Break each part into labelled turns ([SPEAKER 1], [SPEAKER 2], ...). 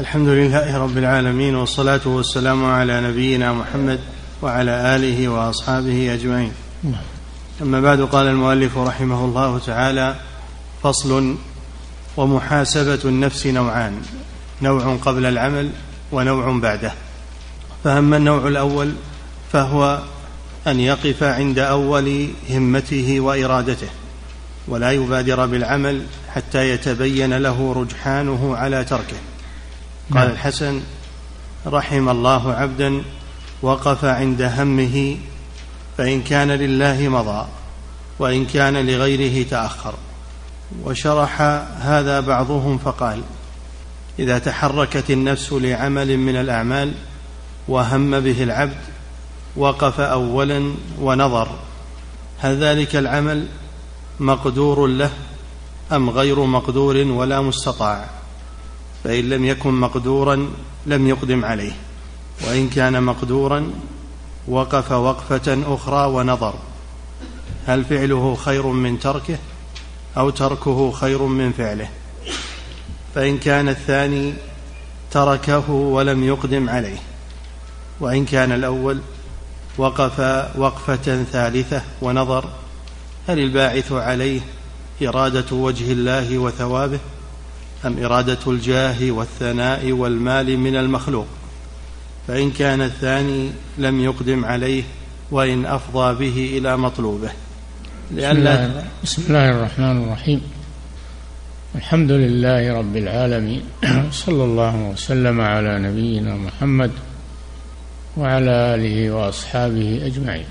[SPEAKER 1] الحمد لله رب العالمين والصلاة والسلام على نبينا محمد وعلى آله وأصحابه أجمعين. أما بعد قال المؤلف رحمه الله تعالى فصل ومحاسبة النفس نوعان نوع قبل العمل ونوع بعده. فأما النوع الأول فهو أن يقف عند أول همته وإرادته ولا يبادر بالعمل حتى يتبين له رجحانه على تركه. قال نعم. الحسن رحم الله عبدا وقف عند همه فإن كان لله مضى وإن كان لغيره تأخر وشرح هذا بعضهم فقال إذا تحركت النفس لعمل من الأعمال وهم به العبد وقف أولا ونظر هل ذلك العمل مقدور له أم غير مقدور ولا مستطاع فإن لم يكن مقدورا لم يقدم عليه وإن كان مقدورا وقف وقفة أخرى ونظر هل فعله خير من تركه أو تركه خير من فعله؟ فإن كان الثاني تركه ولم يقدم عليه وإن كان الأول وقف وقفة ثالثة ونظر هل الباعث عليه إرادة وجه الله وثوابه؟ أم إرادة الجاه والثناء والمال من المخلوق فإن كان الثاني لم يقدم عليه وإن أفضى به إلى مطلوبه.
[SPEAKER 2] لأن بسم الله, الرحمن الرحيم. الحمد لله رب العالمين. صلى الله وسلم على نبينا محمد وعلى آله وأصحابه أجمعين.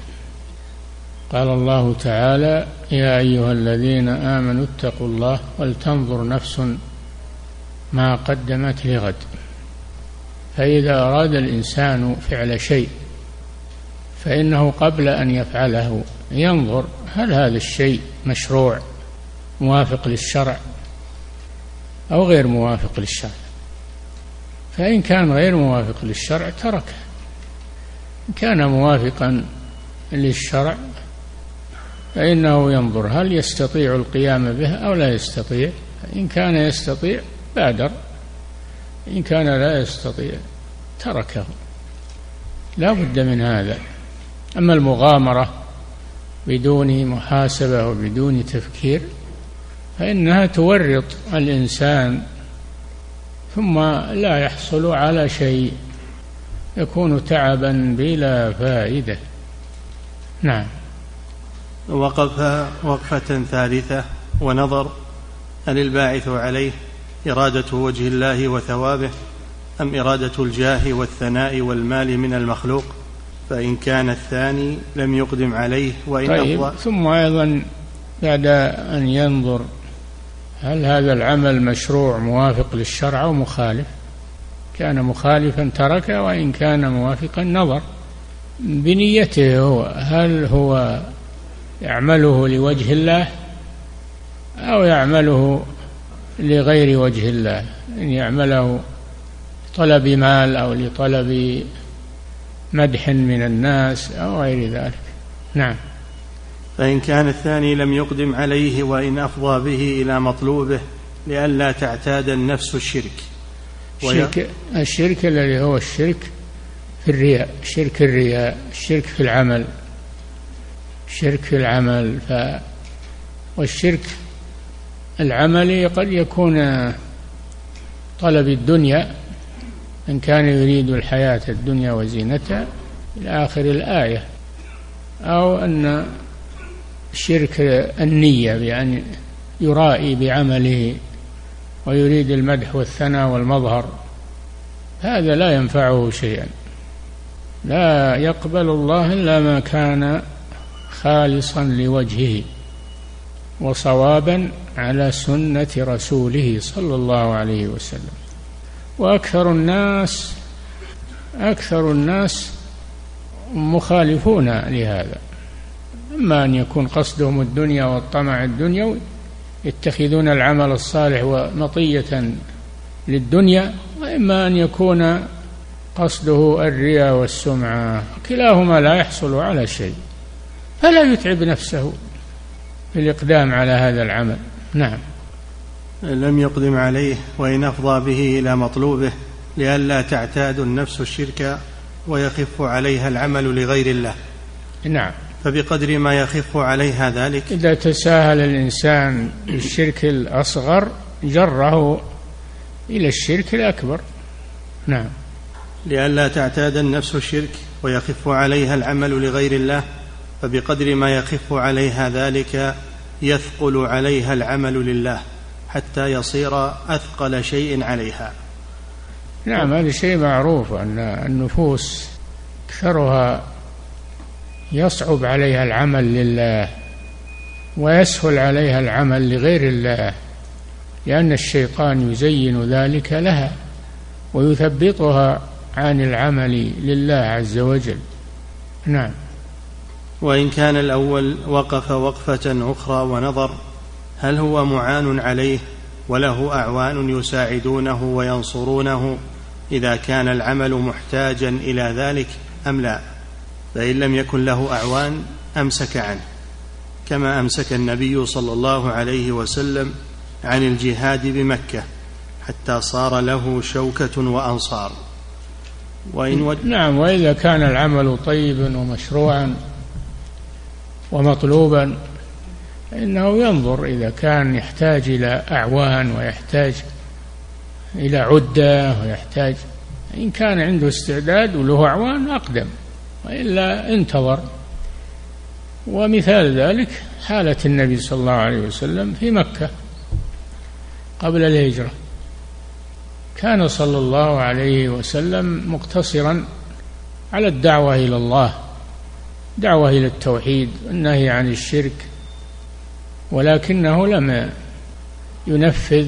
[SPEAKER 2] قال الله تعالى يا أيها الذين آمنوا اتقوا الله ولتنظر نفس ما قدمت لغد. فإذا أراد الإنسان فعل شيء فإنه قبل أن يفعله ينظر هل هذا الشيء مشروع موافق للشرع أو غير موافق للشرع. فإن كان غير موافق للشرع تركه. إن كان موافقا للشرع فإنه ينظر هل يستطيع القيام به أو لا يستطيع. إن كان يستطيع بادر إن كان لا يستطيع تركه. لا بد من هذا. أما المغامرة بدون محاسبة وبدون تفكير فإنها تورط الإنسان ثم لا يحصل على شيء يكون تعبا بلا فائدة. نعم.
[SPEAKER 1] وقف وقفة ثالثة ونظر هل الباعث عليه إرادة وجه الله وثوابه أم إرادة الجاه والثناء والمال من المخلوق؟ فإن كان الثاني لم يقدم عليه وإن
[SPEAKER 2] طيب أفضل ثم أيضا بعد أن ينظر هل هذا العمل مشروع موافق للشرع أو مخالف؟ كان مخالفا تركه وإن كان موافقا نظر. بنيته هو هل هو يعمله لوجه الله أو يعمله لغير وجه الله أن يعمله طلب مال أو لطلب مدح من الناس أو غير ذلك. نعم.
[SPEAKER 1] فإن كان الثاني لم يقدم عليه وإن أفضى به إلى مطلوبه لئلا تعتاد النفس الشرك.
[SPEAKER 2] الشرك, الشرك الذي هو الشرك في الرياء شرك الرياء الشرك في العمل الشرك في العمل ف والشرك العملي قد يكون طلب الدنيا من كان يريد الحياة الدنيا وزينتها إلى آخر الآية. أو أن شرك النية بأن يرائي بعمله ويريد المدح والثناء والمظهر. هذا لا ينفعه شيئا. لا يقبل الله إلا ما كان خالصا لوجهه. وصوابا على سنة رسوله صلى الله عليه وسلم. وأكثر الناس أكثر الناس مخالفون لهذا. إما أن يكون قصدهم الدنيا والطمع الدنيوي يتخذون العمل الصالح مطية للدنيا وإما أن يكون قصده الرياء والسمعة. كلاهما لا يحصل على شيء فلا يتعب نفسه. في الإقدام على هذا العمل. نعم.
[SPEAKER 1] لم يقدم عليه وإن أفضى به إلى مطلوبه لئلا تعتاد النفس الشرك ويخف عليها العمل لغير الله.
[SPEAKER 2] نعم.
[SPEAKER 1] فبقدر ما يخف عليها ذلك
[SPEAKER 2] إذا تساهل الإنسان بالشرك الأصغر جره إلى الشرك الأكبر. نعم.
[SPEAKER 1] لئلا تعتاد النفس الشرك ويخف عليها العمل لغير الله فبقدر ما يخف عليها ذلك يثقل عليها العمل لله حتى يصير أثقل شيء عليها.
[SPEAKER 2] نعم هذا شيء معروف أن النفوس أكثرها يصعب عليها العمل لله ويسهل عليها العمل لغير الله لأن الشيطان يزين ذلك لها ويثبطها عن العمل لله عز وجل. نعم.
[SPEAKER 1] وإن كان الأول وقف وقفة أخرى ونظر هل هو معان عليه وله أعوان يساعدونه وينصرونه إذا كان العمل محتاجا إلى ذلك أم لا؟ فإن لم يكن له أعوان أمسك عنه. كما أمسك النبي صلى الله عليه وسلم عن الجهاد بمكة حتى صار له شوكة وأنصار.
[SPEAKER 2] وإن ود... نعم وإذا كان العمل طيبا ومشروعا ومطلوبا فإنه ينظر إذا كان يحتاج إلى أعوان ويحتاج إلى عدة ويحتاج إن كان عنده استعداد وله أعوان أقدم وإلا انتظر. ومثال ذلك حالة النبي صلى الله عليه وسلم في مكة قبل الهجرة. كان صلى الله عليه وسلم مقتصرا على الدعوة إلى الله. دعوة إلى التوحيد والنهي عن الشرك ولكنه لم ينفذ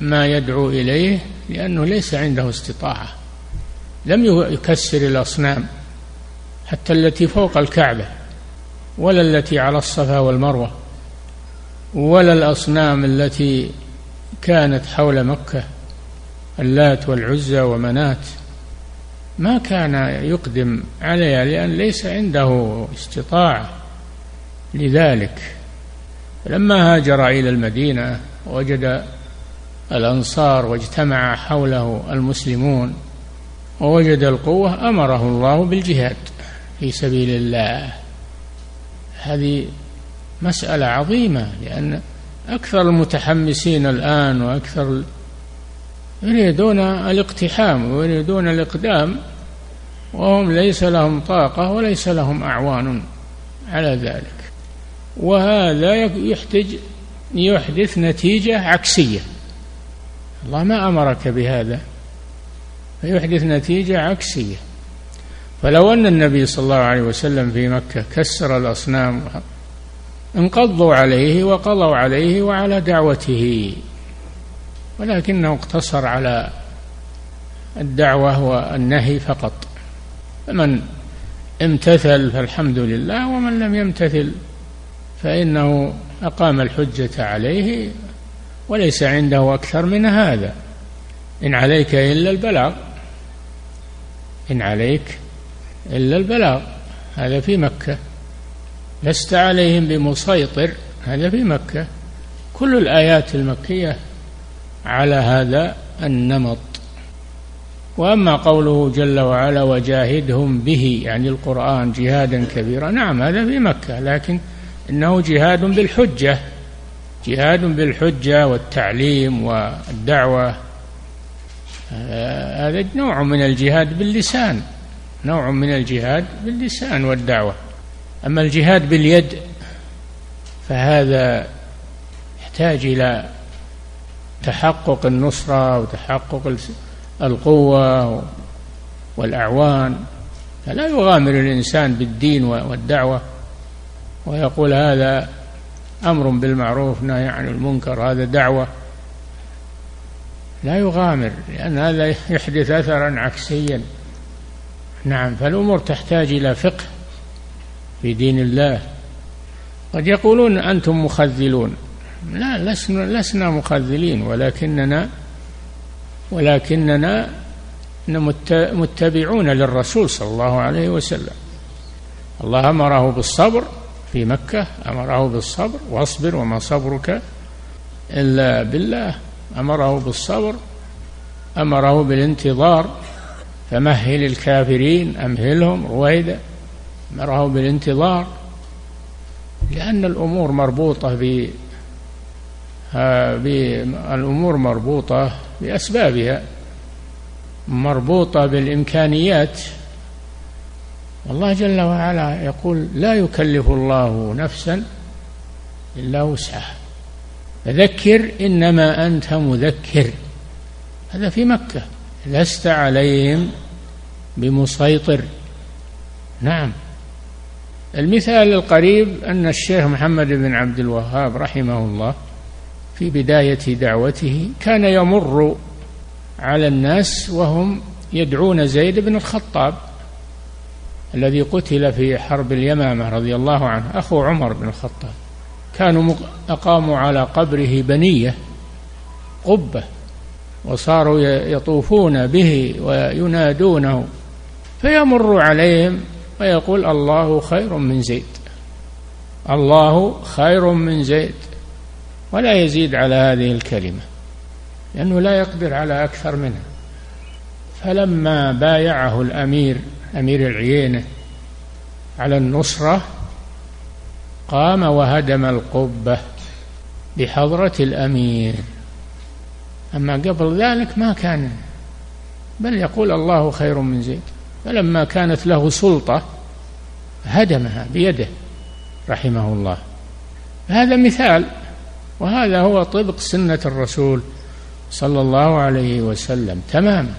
[SPEAKER 2] ما يدعو إليه لأنه ليس عنده استطاعة لم يكسر الأصنام حتى التي فوق الكعبة ولا التي على الصفا والمروة ولا الأصنام التي كانت حول مكة اللات والعزى ومنات. ما كان يقدم عليها لأن ليس عنده استطاعة لذلك. لما هاجر إلى المدينة وجد الأنصار واجتمع حوله المسلمون ووجد القوة أمره الله بالجهاد في سبيل الله. هذه مسألة عظيمة لأن أكثر المتحمسين الآن وأكثر يريدون الاقتحام ويريدون الإقدام وهم ليس لهم طاقة وليس لهم أعوان على ذلك. وهذا يحتج يحدث نتيجة عكسية. الله ما أمرك بهذا. فيحدث نتيجة عكسية. فلو أن النبي صلى الله عليه وسلم في مكة كسر الأصنام انقضوا عليه وقضوا عليه وعلى دعوته. ولكنه اقتصر على الدعوة والنهي فقط. فمن امتثل فالحمد لله ومن لم يمتثل فإنه أقام الحجة عليه وليس عنده أكثر من هذا. إن عليك إلا البلاغ. إن عليك إلا البلاغ. هذا في مكة. لست عليهم بمسيطر. هذا في مكة. كل الآيات المكية على هذا النمط. وأما قوله جل وعلا وجاهدهم به يعني القرآن جهادا كبيرا نعم هذا في مكة لكن إنه جهاد بالحجة جهاد بالحجة والتعليم والدعوة. هذا نوع من الجهاد باللسان نوع من الجهاد باللسان والدعوة. أما الجهاد باليد فهذا يحتاج إلى تحقق النصرة وتحقق القوة والأعوان. فلا يغامر الإنسان بالدين والدعوة. ويقول هذا أمر بالمعروف نهي عن المنكر هذا دعوة. لا يغامر لأن هذا يحدث أثرا عكسيا. نعم فالأمور تحتاج إلى فقه في دين الله. قد يقولون أنتم مخذلون. لا لسنا لسنا مخذلين ولكننا ولكننا متبعون للرسول صلى الله عليه وسلم. الله أمره بالصبر في مكة أمره بالصبر واصبر وما صبرك إلا بالله. أمره بالصبر أمره بالانتظار فمهل الكافرين أمهلهم رويدا أمره بالانتظار لأن الأمور مربوطة ب الأمور مربوطة بأسبابها مربوطة بالإمكانيات. والله جل وعلا يقول لا يكلف الله نفسا إلا وسعها. فذكر إنما أنت مذكر. هذا في مكة. لست عليهم بمسيطر. نعم. المثال القريب أن الشيخ محمد بن عبد الوهاب رحمه الله في بداية دعوته كان يمر على الناس وهم يدعون زيد بن الخطاب الذي قتل في حرب اليمامة رضي الله عنه أخو عمر بن الخطاب. كانوا أقاموا على قبره بنية قبة وصاروا يطوفون به وينادونه فيمر عليهم ويقول الله خير من زيد الله خير من زيد. ولا يزيد على هذه الكلمة لأنه لا يقدر على أكثر منها. فلما بايعه الأمير أمير العيينة على النصرة قام وهدم القبة بحضرة الأمير. أما قبل ذلك ما كان بل يقول الله خير من زيد. فلما كانت له سلطة هدمها بيده رحمه الله. هذا مثال وهذا هو طبق سنة الرسول صلى الله عليه وسلم. تماما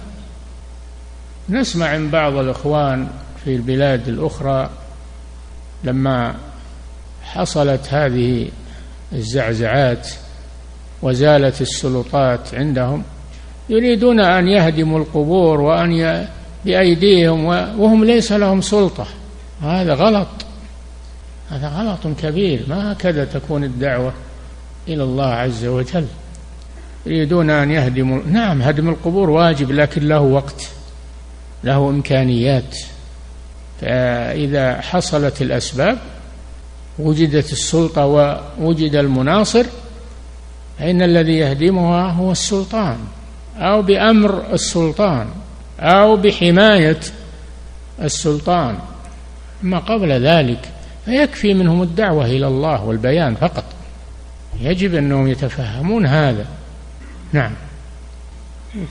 [SPEAKER 2] نسمع من بعض الإخوان في البلاد الأخرى لما حصلت هذه الزعزعات وزالت السلطات عندهم يريدون أن يهدموا القبور وأن بأيديهم وهم ليس لهم سلطة. هذا غلط. هذا غلط كبير. ما هكذا تكون الدعوة؟ إلى الله عز وجل. يريدون أن يهدموا. نعم هدم القبور واجب لكن له وقت له إمكانيات. فإذا حصلت الأسباب وجدت السلطة ووجد المناصر فإن الذي يهدمها هو السلطان أو بأمر السلطان أو بحماية السلطان. ما قبل ذلك فيكفي منهم الدعوة إلى الله والبيان فقط. يجب أنهم يتفهمون هذا. نعم.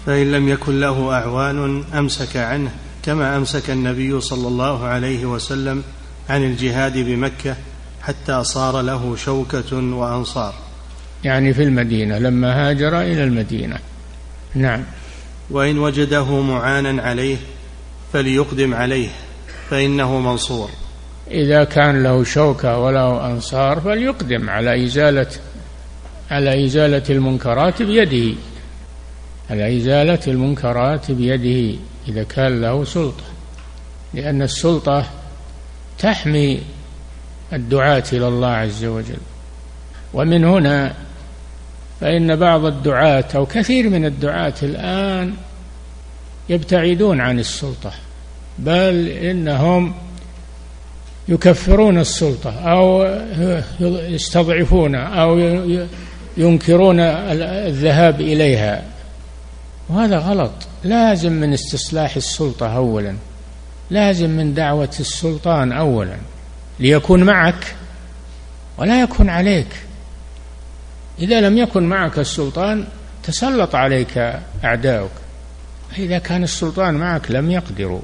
[SPEAKER 1] فإن لم يكن له أعوان أمسك عنه كما أمسك النبي صلى الله عليه وسلم عن الجهاد بمكة حتى صار له شوكة وأنصار.
[SPEAKER 2] يعني في المدينة لما هاجر إلى المدينة. نعم.
[SPEAKER 1] وإن وجده معانا عليه فليقدم عليه فإنه منصور.
[SPEAKER 2] إذا كان له شوكة وله أنصار فليقدم على إزالة على إزالة المنكرات بيده. على إزالة المنكرات بيده إذا كان له سلطة. لأن السلطة تحمي الدعاة إلى الله عز وجل. ومن هنا فإن بعض الدعاة أو كثير من الدعاة الآن يبتعدون عن السلطة. بل إنهم يكفرون السلطة أو يستضعفون أو ينكرون الذهاب إليها. وهذا غلط. لازم من استصلاح السلطة أولا. لازم من دعوة السلطان أولا. ليكون معك ولا يكون عليك. إذا لم يكن معك السلطان تسلط عليك أعداؤك. إذا كان السلطان معك لم يقدروا.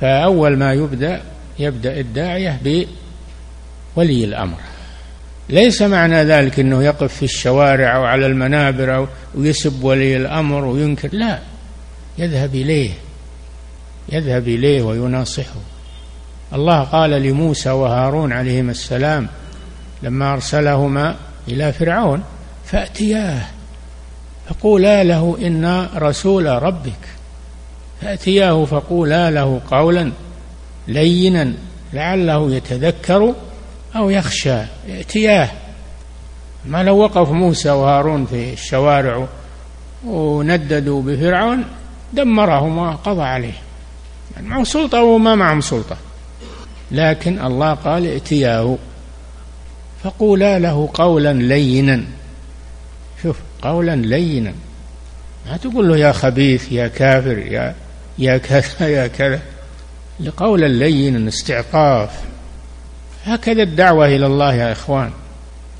[SPEAKER 2] فأول ما يبدأ يبدأ الداعية بولي الأمر. ليس معنى ذلك أنه يقف في الشوارع أو على المنابر أو ويسب ولي الأمر وينكر لا. يذهب إليه. يذهب إليه ويناصحه. الله قال لموسى وهارون عليهما السلام لما أرسلهما إلى فرعون فأتياه. فقولا له إنا رسول ربك. فأتياه فقولا له قولا لينا لعله يتذكر أو يخشى ائتياه. ما لو وقف موسى وهارون في الشوارع ونددوا بفرعون دمرهما قضى عليه. يعني معه سلطة وما معهم سلطة. لكن الله قال ائتياه. فقولا له قولا لينا. شوف قولا لينا. ما تقول له يا خبيث يا كافر يا يا كذا يا كذا. لقولا لينا استعطاف. هكذا الدعوة إلى الله يا إخوان.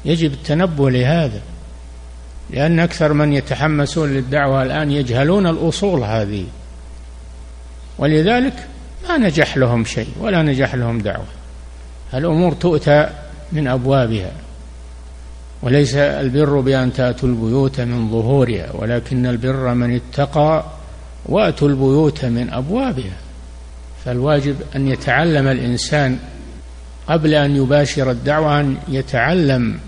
[SPEAKER 2] يجب التنبه لهذا لأن أكثر من يتحمسون للدعوة الآن يجهلون الأصول هذه. ولذلك ما نجح لهم شيء ولا نجح لهم دعوة. الأمور تؤتى من أبوابها. وليس البر بأن تأتوا البيوت من ظهورها ولكن البر من اتقى وأتوا البيوت من أبوابها. فالواجب أن يتعلم الإنسان قبل أن يباشر الدعوة أن يتعلم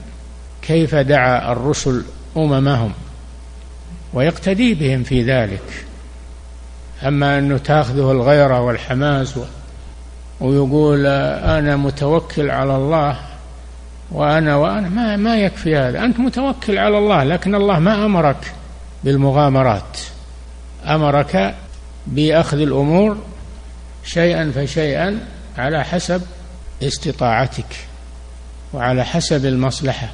[SPEAKER 2] كيف دعا الرسل أممهم ويقتدي بهم في ذلك. أما أنه تأخذه الغيرة والحماس ويقول أنا متوكل على الله وأنا وأنا ما ما يكفي هذا. أنت متوكل على الله لكن الله ما أمرك بالمغامرات. أمرك بأخذ الأمور شيئا فشيئا على حسب استطاعتك وعلى حسب المصلحة.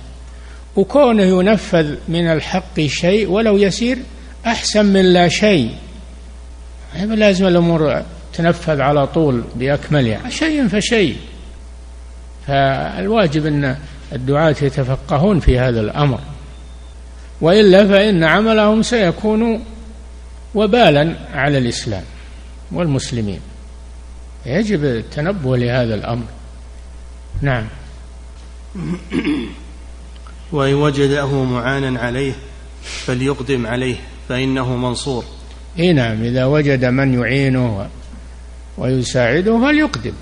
[SPEAKER 2] وكونه ينفذ من الحق شيء ولو يسير أحسن من لا شيء. لازم الأمور تنفذ على طول بأكملها. شيء فشيء. فالواجب أن الدعاة يتفقهون في هذا الأمر. وإلا فإن عملهم سيكون وبالا على الإسلام والمسلمين. يجب التنبه لهذا الأمر. نعم.
[SPEAKER 1] وإن وجده معانا عليه فليقدم عليه فإنه منصور.
[SPEAKER 2] إي نعم إذا وجد من يعينه ويساعده فليقدم.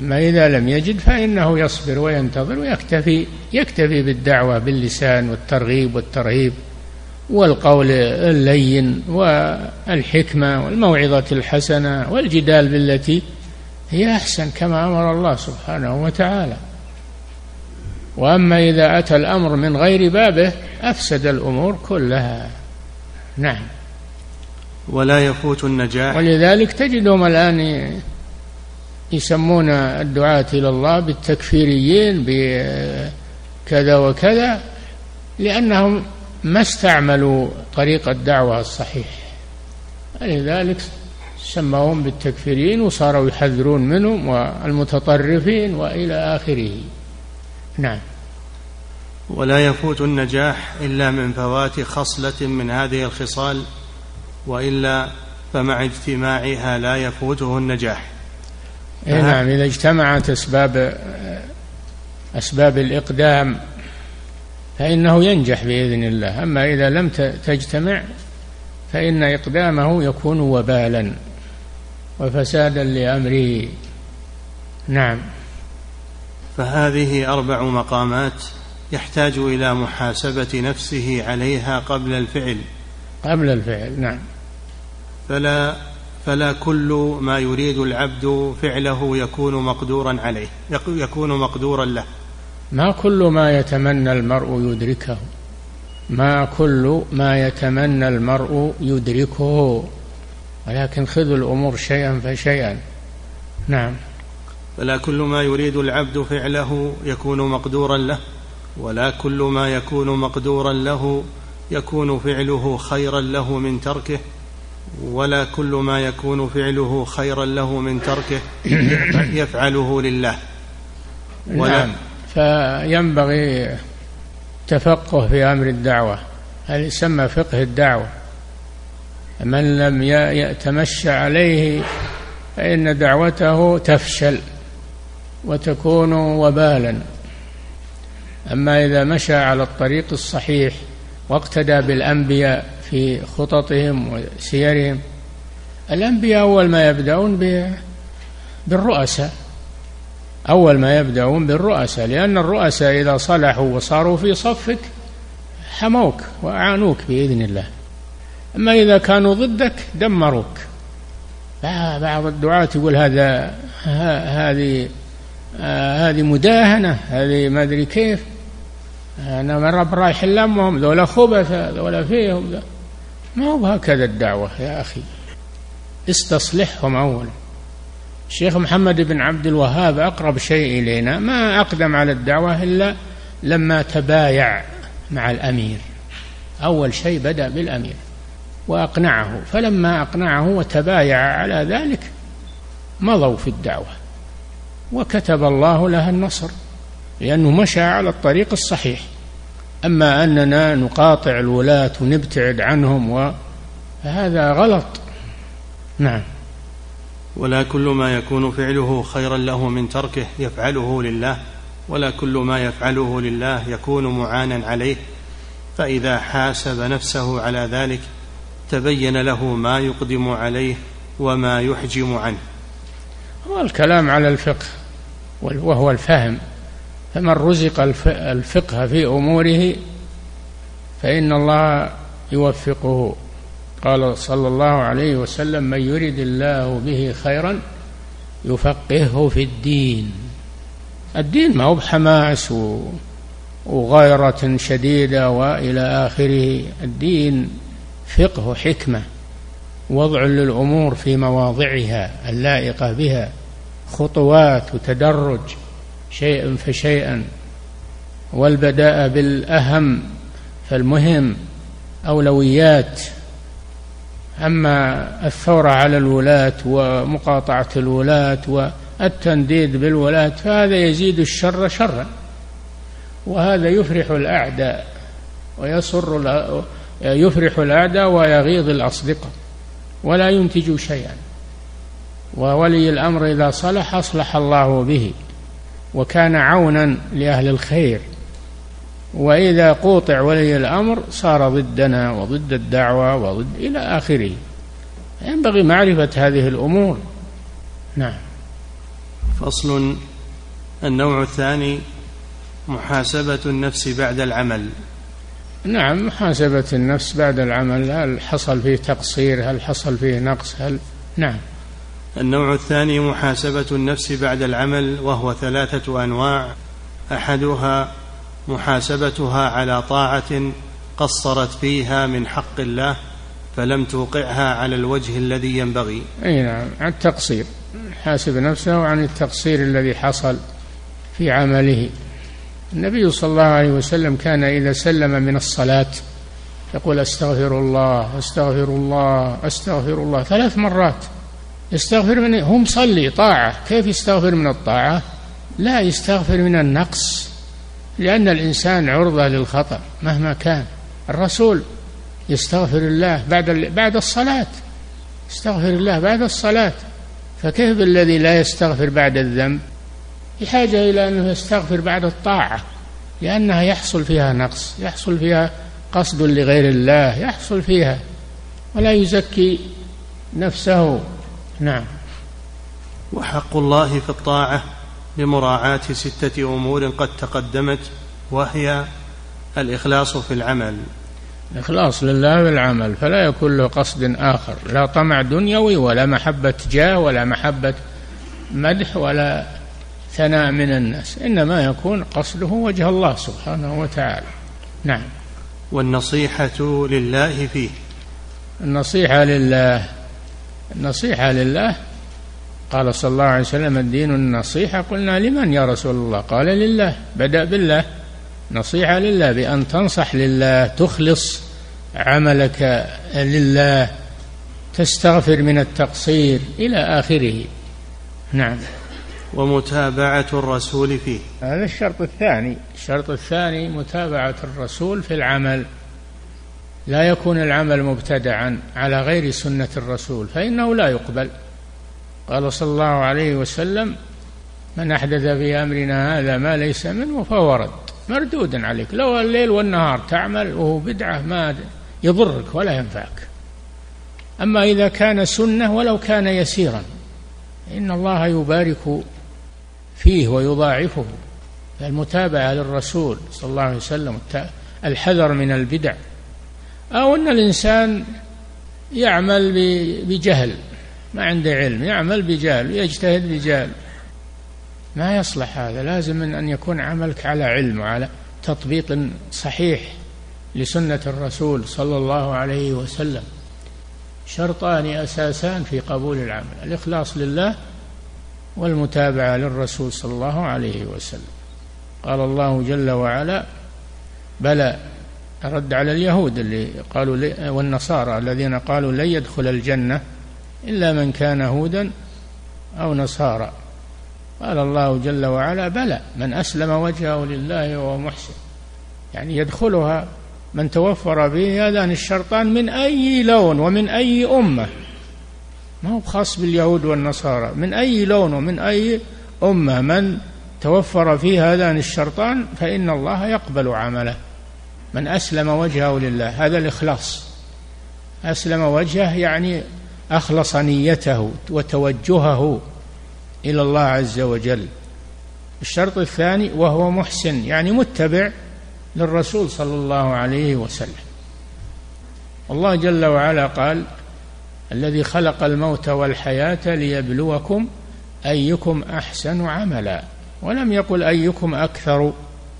[SPEAKER 2] أما إذا لم يجد فإنه يصبر وينتظر ويكتفي يكتفي بالدعوة باللسان والترغيب والترهيب والقول اللين والحكمة والموعظة الحسنة والجدال بالتي هي أحسن كما أمر الله سبحانه وتعالى. وأما إذا أتى الأمر من غير بابه أفسد الأمور كلها. نعم.
[SPEAKER 1] ولا يفوت النجاح.
[SPEAKER 2] ولذلك تجدهم الآن يسمون الدعاة إلى الله بالتكفيريين بكذا وكذا لأنهم ما استعملوا طريق الدعوة الصحيح. لذلك سموهم بالتكفيريين وصاروا يحذرون منهم والمتطرفين وإلى آخره. نعم.
[SPEAKER 1] ولا يفوت النجاح إلا من فوات خصلة من هذه الخصال وإلا فمع اجتماعها لا يفوته النجاح.
[SPEAKER 2] إيه نعم. إذا اجتمعت أسباب أسباب الإقدام فإنه ينجح بإذن الله. أما إذا لم تجتمع فإن إقدامه يكون وبالا. وفسادا لأمره نعم.
[SPEAKER 1] فهذه أربع مقامات يحتاج إلى محاسبة نفسه عليها قبل الفعل.
[SPEAKER 2] قبل الفعل نعم.
[SPEAKER 1] فلا فلا كل ما يريد العبد فعله يكون مقدورا عليه يكون مقدورا له.
[SPEAKER 2] ما كل ما يتمنى المرء يدركه. ما كل ما يتمنى المرء يدركه. ولكن خذوا الأمور شيئا فشيئا. نعم.
[SPEAKER 1] فلا كل ما يريد العبد فعله يكون مقدورا له ولا كل ما يكون مقدورا له يكون فعله خيرا له من تركه ولا كل ما يكون فعله خيرا له من تركه يفعله لله.
[SPEAKER 2] ولا نعم فينبغي تفقه في أمر الدعوة هذا يسمى فقه الدعوة. من لم يتمشى عليه فإن دعوته تفشل وتكون وبالا. أما إذا مشى على الطريق الصحيح واقتدى بالأنبياء في خططهم وسيرهم الأنبياء أول ما يبدأون بالرؤساء. أول ما يبدأون بالرؤساء لأن الرؤساء إذا صلحوا وصاروا في صفك حموك وأعانوك بإذن الله. أما إذا كانوا ضدك دمروك. بعض الدعاة يقول هذا هذه هذه مداهنة هذه ما أدري كيف. أنا مرة رايح لأمهم ذولا خبث ذولا فيهم. ما هو هكذا الدعوة يا أخي. استصلحهم أولا. الشيخ محمد بن عبد الوهاب أقرب شيء إلينا. ما أقدم على الدعوة إلا لما تبايع مع الأمير. أول شيء بدأ بالأمير. وأقنعه. فلما أقنعه وتبايع على ذلك مضوا في الدعوة. وكتب الله لها النصر لأنه مشى على الطريق الصحيح. أما أننا نقاطع الولاة ونبتعد عنهم فهذا غلط. نعم.
[SPEAKER 1] ولا كل ما يكون فعله خيرا له من تركه يفعله لله ولا كل ما يفعله لله يكون معانا عليه. فإذا حاسب نفسه على ذلك تبين له ما يقدم عليه وما يحجم عنه.
[SPEAKER 2] هو الكلام على الفقه وهو الفهم. فمن رزق الفقه في أموره فإن الله يوفقه. قال صلى الله عليه وسلم من يرد الله به خيرا يفقهه في الدين. الدين ما هو بحماس وغيرة شديدة وإلى آخره. الدين فقه حكمة وضع للأمور في مواضعها اللائقة بها خطوات وتدرج شيئا فشيئا والبداء بالأهم فالمهم أولويات. أما الثورة على الولاة ومقاطعة الولاة والتنديد بالولاة فهذا يزيد الشر شرا وهذا يفرح الأعداء ويسر يفرح الأعداء ويغيظ الأصدقاء ولا ينتج شيئا. وولي الأمر إذا صلح أصلح الله به وكان عونا لأهل الخير. وإذا قوطع ولي الأمر صار ضدنا وضد الدعوة وضد إلى آخره. ينبغي معرفة هذه الأمور. نعم.
[SPEAKER 1] فصل. النوع الثاني محاسبة النفس بعد العمل.
[SPEAKER 2] نعم محاسبة النفس بعد العمل هل حصل فيه تقصير؟ هل حصل فيه نقص؟ هل نعم.
[SPEAKER 1] النوع الثاني محاسبة النفس بعد العمل وهو ثلاثة أنواع. أحدها محاسبتها على طاعة قصرت فيها من حق الله فلم توقعها على الوجه الذي ينبغي.
[SPEAKER 2] أي نعم عن التقصير. حاسب نفسه عن التقصير الذي حصل في عمله. النبي صلى الله عليه وسلم كان إذا سلم من الصلاة يقول أستغفر الله أستغفر الله أستغفر الله. ثلاث مرات. يستغفر من هو مصلي طاعة. كيف يستغفر من الطاعة؟ لا يستغفر من النقص لأن الإنسان عرضة للخطأ مهما كان. الرسول يستغفر الله بعد بعد الصلاة. يستغفر الله بعد الصلاة. فكيف بالذي لا يستغفر بعد الذنب؟ بحاجة إلى أنه يستغفر بعد الطاعة لأنها يحصل فيها نقص يحصل فيها قصد لغير الله يحصل فيها ولا يزكي نفسه. نعم.
[SPEAKER 1] وحق الله في الطاعة بمراعاة ستة أمور قد تقدمت وهي الإخلاص في العمل.
[SPEAKER 2] الإخلاص لله بالعمل فلا يكون له قصد آخر. لا طمع دنيوي ولا محبة جاه ولا محبة مدح ولا ثناء من الناس. إنما يكون قصده وجه الله سبحانه وتعالى. نعم.
[SPEAKER 1] والنصيحة لله فيه.
[SPEAKER 2] النصيحة لله. النصيحة لله. قال صلى الله عليه وسلم الدين النصيحة. قلنا لمن يا رسول الله؟ قال لله. بدأ بالله. نصيحة لله بأن تنصح لله تخلص عملك لله تستغفر من التقصير إلى آخره. نعم.
[SPEAKER 1] ومتابعة الرسول فيه.
[SPEAKER 2] هذا الشرط الثاني. الشرط الثاني متابعة الرسول في العمل. لا يكون العمل مبتدعا على غير سنة الرسول فإنه لا يقبل. قال صلى الله عليه وسلم من أحدث في أمرنا هذا ما ليس منه فهو رد مردود عليك. لو الليل والنهار تعمل وهو بدعة ما يضرك ولا ينفعك. أما إذا كان سنة ولو كان يسيرا إن الله يبارك فيه ويضاعفه. المتابعة للرسول صلى الله عليه وسلم الحذر من البدع. أو أن الإنسان يعمل بجهل. ما عنده علم يعمل بجهل يجتهد بجهل. ما يصلح هذا. لازم أن يكون عملك على علم وعلى تطبيق صحيح لسنة الرسول صلى الله عليه وسلم. شرطان أساسان في قبول العمل. الإخلاص لله والمتابعة للرسول صلى الله عليه وسلم. قال الله جل وعلا بلى. رد على اليهود اللي قالوا والنصارى الذين قالوا لن يدخل الجنة إلا من كان هودا أو نصارى. قال الله جل وعلا بلى. من أسلم وجهه لله وهو محسن. يعني يدخلها من توفر به هذان الشرطان من أي لون ومن أي أمة. ما هو خاص باليهود والنصارى. من أي لون ومن أي أمة من توفر فيه هذان الشرطان فإن الله يقبل عمله. من أسلم وجهه لله. هذا الإخلاص. أسلم وجهه يعني أخلص نيته وتوجهه إلى الله عز وجل. الشرط الثاني وهو محسن يعني متبع للرسول صلى الله عليه وسلم. الله جل وعلا قال الذي خلق الموت والحياة ليبلوكم أيكم أحسن عملا. ولم يقل أيكم أكثر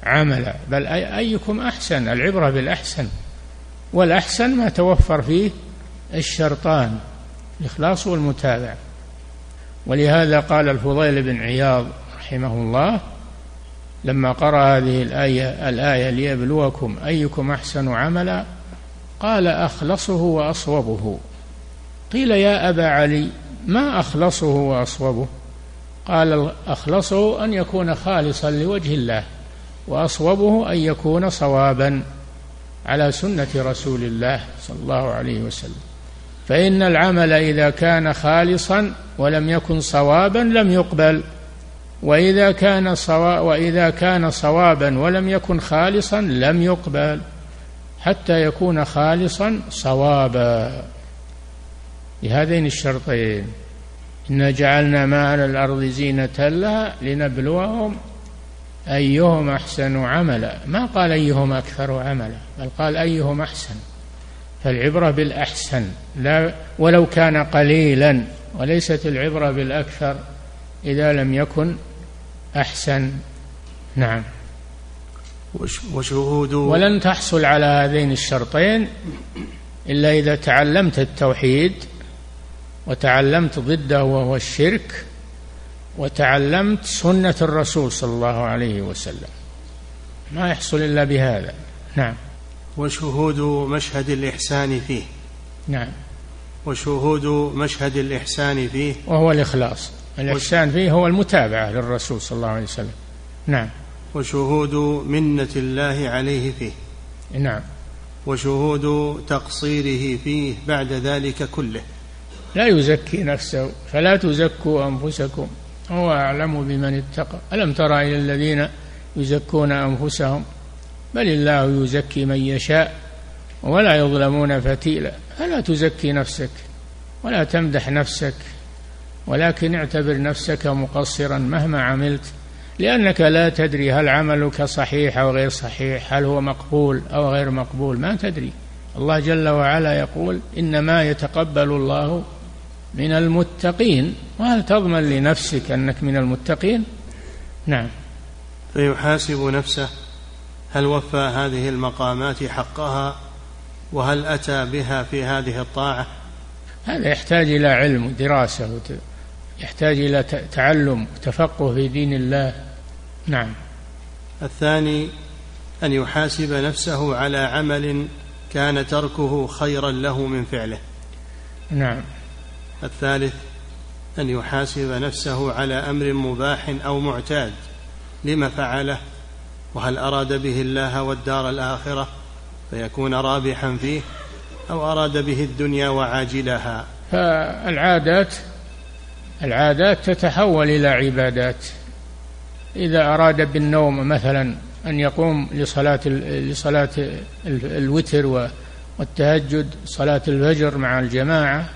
[SPEAKER 2] عملا بل أيكم أحسن العبرة بالأحسن. والأحسن ما توفر فيه الشرطان الإخلاص والمتابعة. ولهذا قال الفضيل بن عياض رحمه الله لما قرأ هذه الآية الآية ليبلوكم أيكم أحسن عملا قال أخلصه وأصوبه. قيل يا أبا علي ما أخلصه وأصوبه؟ قال أخلصه أن يكون خالصا لوجه الله وأصوبه أن يكون صوابا على سنة رسول الله صلى الله عليه وسلم. فإن العمل إذا كان خالصا ولم يكن صوابا لم يقبل وإذا كان صوا وإذا كان صوابا ولم يكن خالصا لم يقبل حتى يكون خالصا صوابا. بهذين الشرطين. إنا جعلنا ما على الأرض زينة لها لنبلوهم أيهم أحسن عملا. ما قال أيهم أكثر عملا بل قال أيهم أحسن. فالعبرة بالأحسن لا ولو كان قليلا وليست العبرة بالأكثر إذا لم يكن أحسن. نعم.
[SPEAKER 1] وشهود
[SPEAKER 2] ولن تحصل على هذين الشرطين إلا إذا تعلمت التوحيد وتعلمت ضده وهو الشرك وتعلمت سنة الرسول صلى الله عليه وسلم. ما يحصل إلا بهذا. نعم.
[SPEAKER 1] وشهود مشهد الإحسان فيه.
[SPEAKER 2] نعم.
[SPEAKER 1] وشهود مشهد الإحسان فيه.
[SPEAKER 2] وهو الإخلاص. الإحسان فيه هو المتابعة للرسول صلى الله عليه وسلم. نعم.
[SPEAKER 1] وشهود منة الله عليه فيه.
[SPEAKER 2] نعم.
[SPEAKER 1] وشهود تقصيره فيه بعد ذلك كله.
[SPEAKER 2] لا يزكي نفسه فلا تزكوا أنفسكم. هو أعلم بمن اتقى. ألم ترى إلى الذين يزكون أنفسهم؟ بل الله يزكي من يشاء ولا يظلمون فتيلا. فلا تزكي نفسك ولا تمدح نفسك ولكن اعتبر نفسك مقصرا مهما عملت لأنك لا تدري هل عملك صحيح أو غير صحيح هل هو مقبول أو غير مقبول. ما تدري. الله جل وعلا يقول إنما يتقبل الله من المتقين. وهل تضمن لنفسك أنك من المتقين؟ نعم.
[SPEAKER 1] فيحاسب نفسه هل وفى هذه المقامات حقها؟ وهل أتى بها في هذه الطاعة؟
[SPEAKER 2] هذا يحتاج إلى علم ودراسة يحتاج إلى تعلم وتفقه في دين الله. نعم.
[SPEAKER 1] الثاني أن يحاسب نفسه على عمل كان تركه خيرا له من فعله.
[SPEAKER 2] نعم.
[SPEAKER 1] الثالث أن يحاسب نفسه على أمر مباح أو معتاد لما فعله وهل أراد به الله والدار الآخرة فيكون رابحا فيه أو أراد به الدنيا وعاجلها.
[SPEAKER 2] فالعادات العادات تتحول إلى عبادات. إذا أراد بالنوم مثلا أن يقوم لصلاة لصلاة الوتر والتهجد صلاة الفجر مع الجماعة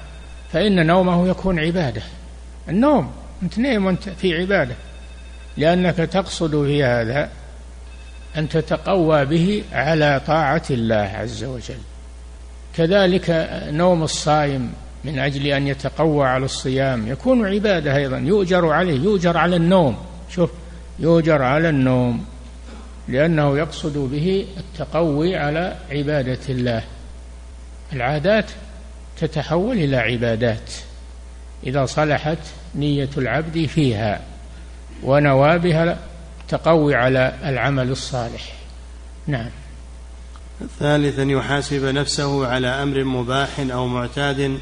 [SPEAKER 2] فإن نومه يكون عبادة. النوم أنت نايم وأنت في عبادة. لأنك تقصد في هذا أن تتقوى به على طاعة الله عز وجل. كذلك نوم الصائم من أجل أن يتقوى على الصيام يكون عبادة أيضا. يؤجر عليه يؤجر على النوم. شوف يؤجر على النوم. لأنه يقصد به التقوي على عبادة الله. العادات تتحول إلى عبادات. إذا صلحت نية العبد فيها ونوى بها تقوي على العمل الصالح. نعم.
[SPEAKER 1] ثالثا يحاسب نفسه على أمر مباح أو معتاد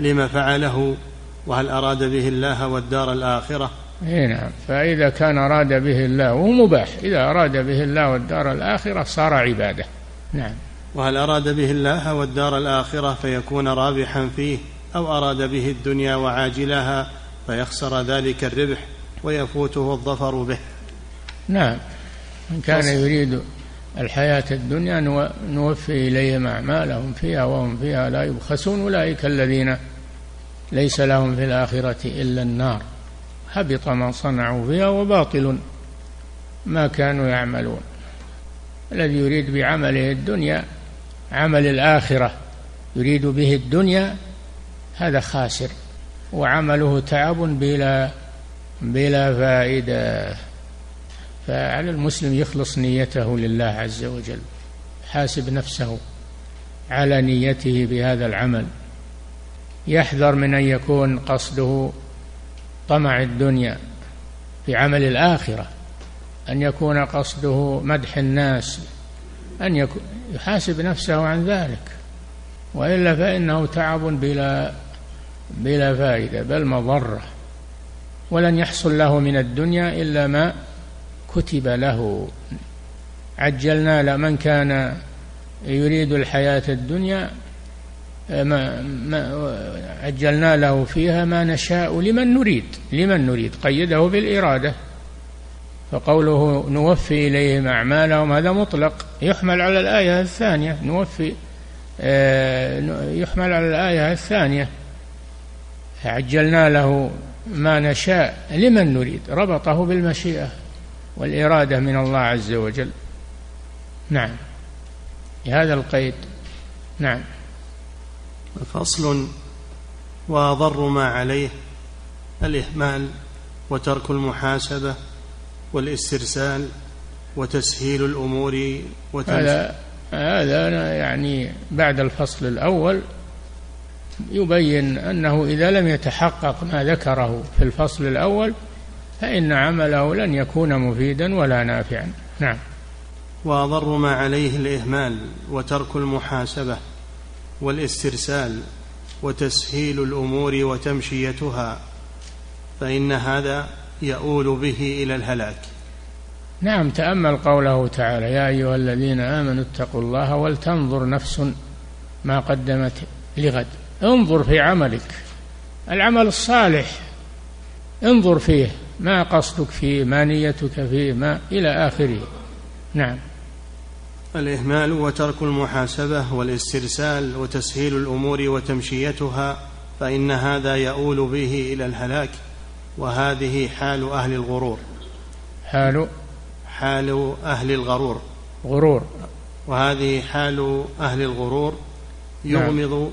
[SPEAKER 1] لما فعله وهل أراد به الله والدار الآخرة؟
[SPEAKER 2] اي نعم. فإذا كان أراد به الله وهو مباح. إذا أراد به الله والدار الآخرة صار عبادة. نعم.
[SPEAKER 1] وهل أراد به الله والدار الآخرة فيكون رابحا فيه أو أراد به الدنيا وعاجلها فيخسر ذلك الربح ويفوته الظفر به.
[SPEAKER 2] نعم. من كان يريد الحياة الدنيا نوفي إليهم أعمالهم فيها وهم فيها لا يبخسون. أولئك الذين ليس لهم في الآخرة إلا النار. حبط ما صنعوا فيها وباطل ما كانوا يعملون. الذي يريد بعمله الدنيا عمل الآخرة يريد به الدنيا هذا خاسر. وعمله تعب بلا بلا فائدة. فعلى المسلم يخلص نيته لله عز وجل حاسب نفسه على نيته بهذا العمل. يحذر من أن يكون قصده طمع الدنيا في عمل الآخرة أن يكون قصده مدح الناس أن يحاسب نفسه عن ذلك. وإلا فإنه تعب بلا بلا فائدة بل مضرة. ولن يحصل له من الدنيا إلا ما كتب له. عجلنا لمن كان يريد الحياة الدنيا ما ما عجلنا له فيها ما نشاء لمن نريد لمن نريد. قيده بالإرادة. فقوله نوفي إليهم أعمالهم هذا مطلق. يحمل على الآية الثانية. نوفي آه، يحمل على الآية الثانية. عجلنا له ما نشاء. لمن نريد؟ ربطه بالمشيئة والإرادة من الله عز وجل. نعم. بهذا القيد. نعم.
[SPEAKER 1] فصل وأضر ما عليه الإهمال وترك المحاسبة. والاسترسال وتسهيل الأمور
[SPEAKER 2] هذا هذا يعني بعد الفصل الأول يبين أنه إذا لم يتحقق ما ذكره في الفصل الأول فإن عمله لن يكون مفيدا ولا نافعا. نعم.
[SPEAKER 1] وأضر ما عليه الإهمال وترك المحاسبة والاسترسال وتسهيل الأمور وتمشيتها فإن هذا يؤول به إلى الهلاك.
[SPEAKER 2] نعم تأمل قوله تعالى يا أيها الذين آمنوا اتقوا الله ولتنظر نفس ما قدمت لغد. انظر في عملك العمل الصالح. انظر فيه ما قصدك فيه ما نيتك فيه ما إلى آخره. نعم.
[SPEAKER 1] الإهمال وترك المحاسبة والاسترسال وتسهيل الأمور وتمشيتها فإن هذا يؤول به إلى الهلاك. وهذه حال أهل الغرور.
[SPEAKER 2] حال
[SPEAKER 1] حال أهل الغرور.
[SPEAKER 2] غرور.
[SPEAKER 1] وهذه حال أهل الغرور يغمض نعم.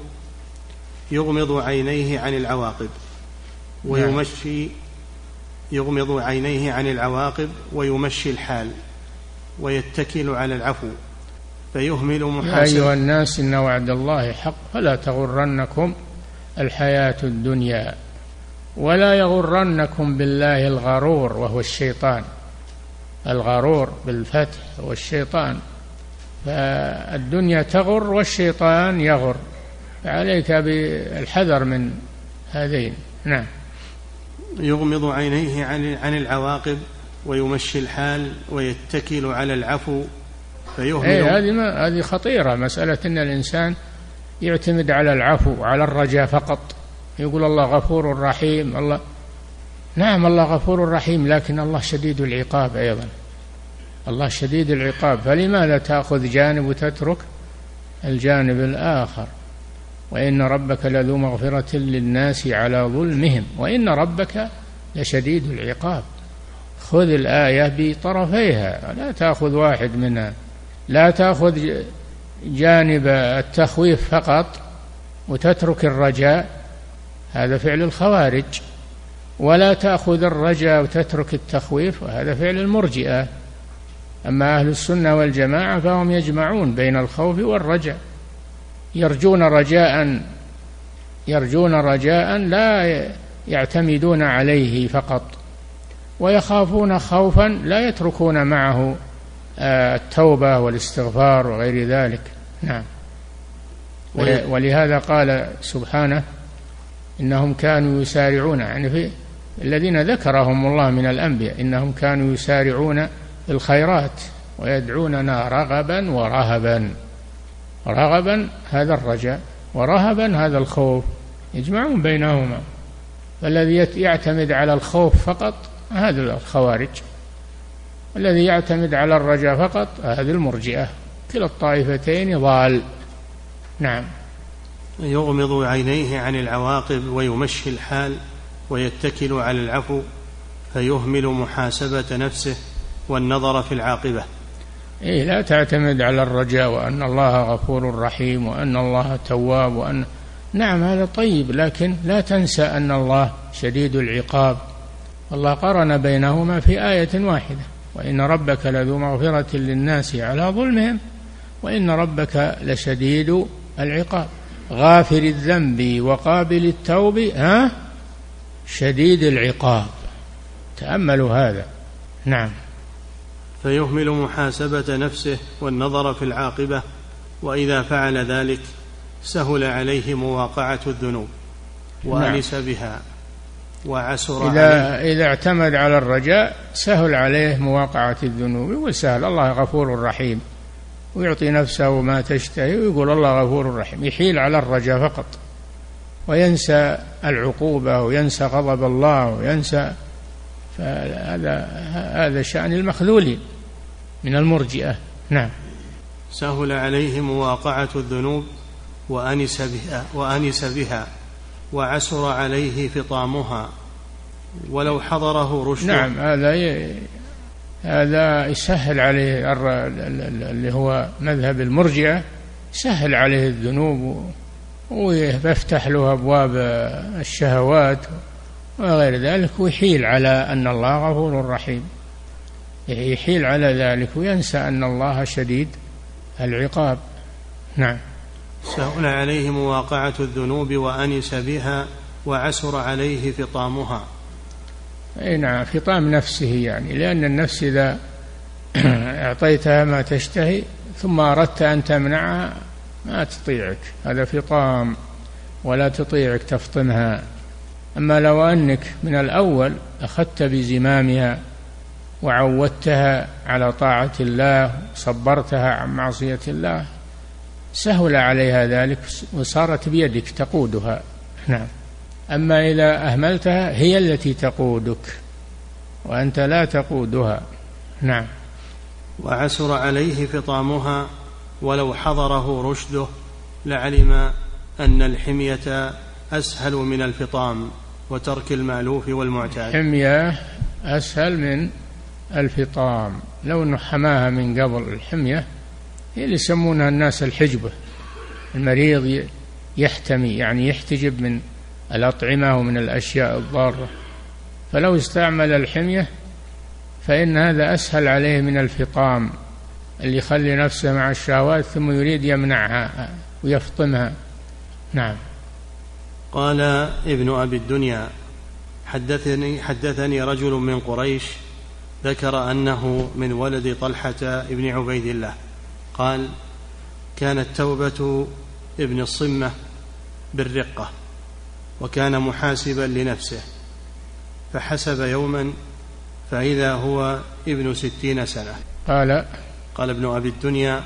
[SPEAKER 1] يغمض عينيه عن العواقب ويمشي يغمض عينيه عن العواقب ويمشي الحال ويتكل على العفو فيهمل
[SPEAKER 2] محاسن. يا أيها الناس إن وعد الله حق فلا تغرنكم الحياة الدنيا. ولا يغرنكم بالله الغرور وهو الشيطان. الغرور بالفتح هو الشيطان. فالدنيا تغر والشيطان يغر. فعليك بالحذر من هذين. نعم.
[SPEAKER 1] يغمض عينيه عن عن العواقب ويمشي الحال ويتكل على العفو
[SPEAKER 2] فيهمل. إيه هذه ما هذه خطيرة. مسألة أن الإنسان يعتمد على العفو على الرجاء فقط. يقول الله غفور رحيم الله نعم الله غفور رحيم لكن الله شديد العقاب أيضا الله شديد العقاب فلماذا تأخذ جانب وتترك الجانب الآخر؟ وإن ربك لذو مغفرة للناس على ظلمهم وإن ربك لشديد العقاب خذ الآية بطرفيها لا تأخذ واحد منها لا تأخذ جانب التخويف فقط وتترك الرجاء هذا فعل الخوارج. ولا تأخذ الرجاء وتترك التخويف وهذا فعل المرجئة. أما أهل السنة والجماعة فهم يجمعون بين الخوف والرجاء يرجون رجاء يرجون رجاء لا يعتمدون عليه فقط. ويخافون خوفا لا يتركون معه آه، التوبة والاستغفار وغير ذلك. نعم. ولهذا قال سبحانه إنهم كانوا يسارعون يعني في الذين ذكرهم الله من الأنبياء إنهم كانوا يسارعون في الخيرات ويدعوننا رغبا ورهبا. رغبا هذا الرجاء ورهبا هذا الخوف يجمعون بينهما. فالذي يعتمد على الخوف فقط هذا الخوارج الذي يعتمد على الرجاء فقط هذه المرجئة. كلا الطائفتين ضال. نعم.
[SPEAKER 1] يغمض عينيه عن العواقب ويمشي الحال ويتكل على العفو فيهمل محاسبة نفسه والنظر في العاقبة.
[SPEAKER 2] إيه لا تعتمد على الرجاء وأن الله غفور رحيم وأن الله تواب وأن نعم هذا طيب لكن لا تنسى أن الله شديد العقاب. الله قرن بينهما في آية واحدة وإن ربك لذو مغفرة للناس على ظلمهم وإن ربك لشديد العقاب. غافر الذنب وقابل التوب ها؟ شديد العقاب. تأملوا هذا. نعم.
[SPEAKER 1] فيهمل محاسبة نفسه والنظر في العاقبة وإذا فعل ذلك سهل عليه مواقعة الذنوب. وأنس نعم. بها. وعسر
[SPEAKER 2] إذا عليه. إذا اعتمد على الرجاء سهل عليه مواقعة الذنوب يقول سهل. الله غفور رحيم. ويعطي نفسه ما تشتهي ويقول الله غفور رحيم. يحيل على الرجاء فقط. وينسى العقوبة وينسى غضب الله وينسى فهذا هذا شأن المخذولين من المرجئة. نعم.
[SPEAKER 1] سهل عليه مواقعة الذنوب وأنس بها وأنس بها وعسر عليه فطامها ولو حضره رشد.
[SPEAKER 2] نعم هذا. هذا يسهل عليه اللي هو مذهب المرجئة يسهل عليه الذنوب ويفتح له أبواب الشهوات وغير ذلك ويحيل على أن الله غفور رحيم. يحيل على ذلك وينسى أن الله شديد العقاب. نعم.
[SPEAKER 1] سهل عليه مواقعة الذنوب وأنس بها وعسر عليه فطامها.
[SPEAKER 2] أي نعم فطام نفسه يعني لأن النفس إذا أعطيتها ما تشتهي ثم أردت أن تمنعها ما تطيعك هذا فطام ولا تطيعك تفطمها. أما لو أنك من الأول أخذت بزمامها وعودتها على طاعة الله صبرتها عن معصية الله سهل عليها ذلك وصارت بيدك تقودها. نعم. أما إذا أهملتها هي التي تقودك وأنت لا تقودها. نعم.
[SPEAKER 1] وعسر عليه فطامها ولو حضره رشده لعلم أن الحمية أسهل من الفطام وترك المألوف والمعتاد.
[SPEAKER 2] الحمية أسهل من الفطام. لو أنه حماها من قبل الحمية هي اللي يسمونها الناس الحجبة. المريض يحتمي يعني يحتجب من الأطعمة ومن الأشياء الضارة؟ فلو استعمل الحمية فإن هذا أسهل عليه من الفطام اللي يخلي نفسه مع الشهوات ثم يريد يمنعها ويفطمها. نعم.
[SPEAKER 1] قال ابن أبي الدنيا حدثني حدثني رجل من قريش ذكر أنه من ولد طلحة بن عبيد الله. قال كانت توبة ابن الصمة بالرقة. وكان محاسبا لنفسه فحسب يوما فإذا هو ابن ستين سنة.
[SPEAKER 2] قال
[SPEAKER 1] قال ابن أبي الدنيا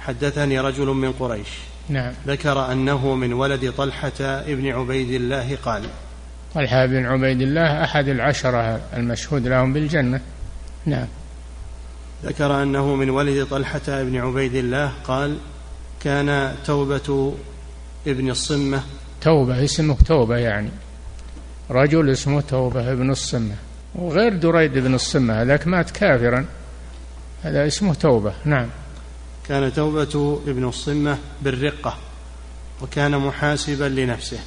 [SPEAKER 1] حدثني رجل من قريش.
[SPEAKER 2] نعم.
[SPEAKER 1] ذكر أنه من ولد طلحة ابن عبيد الله قال
[SPEAKER 2] طلحة بن عبيد الله أحد العشرة المشهود لهم بالجنة. نعم.
[SPEAKER 1] ذكر أنه من ولد طلحة بن عبيد الله قال كان توبة ابن الصمة
[SPEAKER 2] توبة اسمه توبة يعني. رجل اسمه توبة ابن الصمة وغير دريد بن الصمة هذاك مات كافرا. هذا اسمه توبة نعم.
[SPEAKER 1] كان توبة ابن الصمة بالرقة وكان محاسبا لنفسه.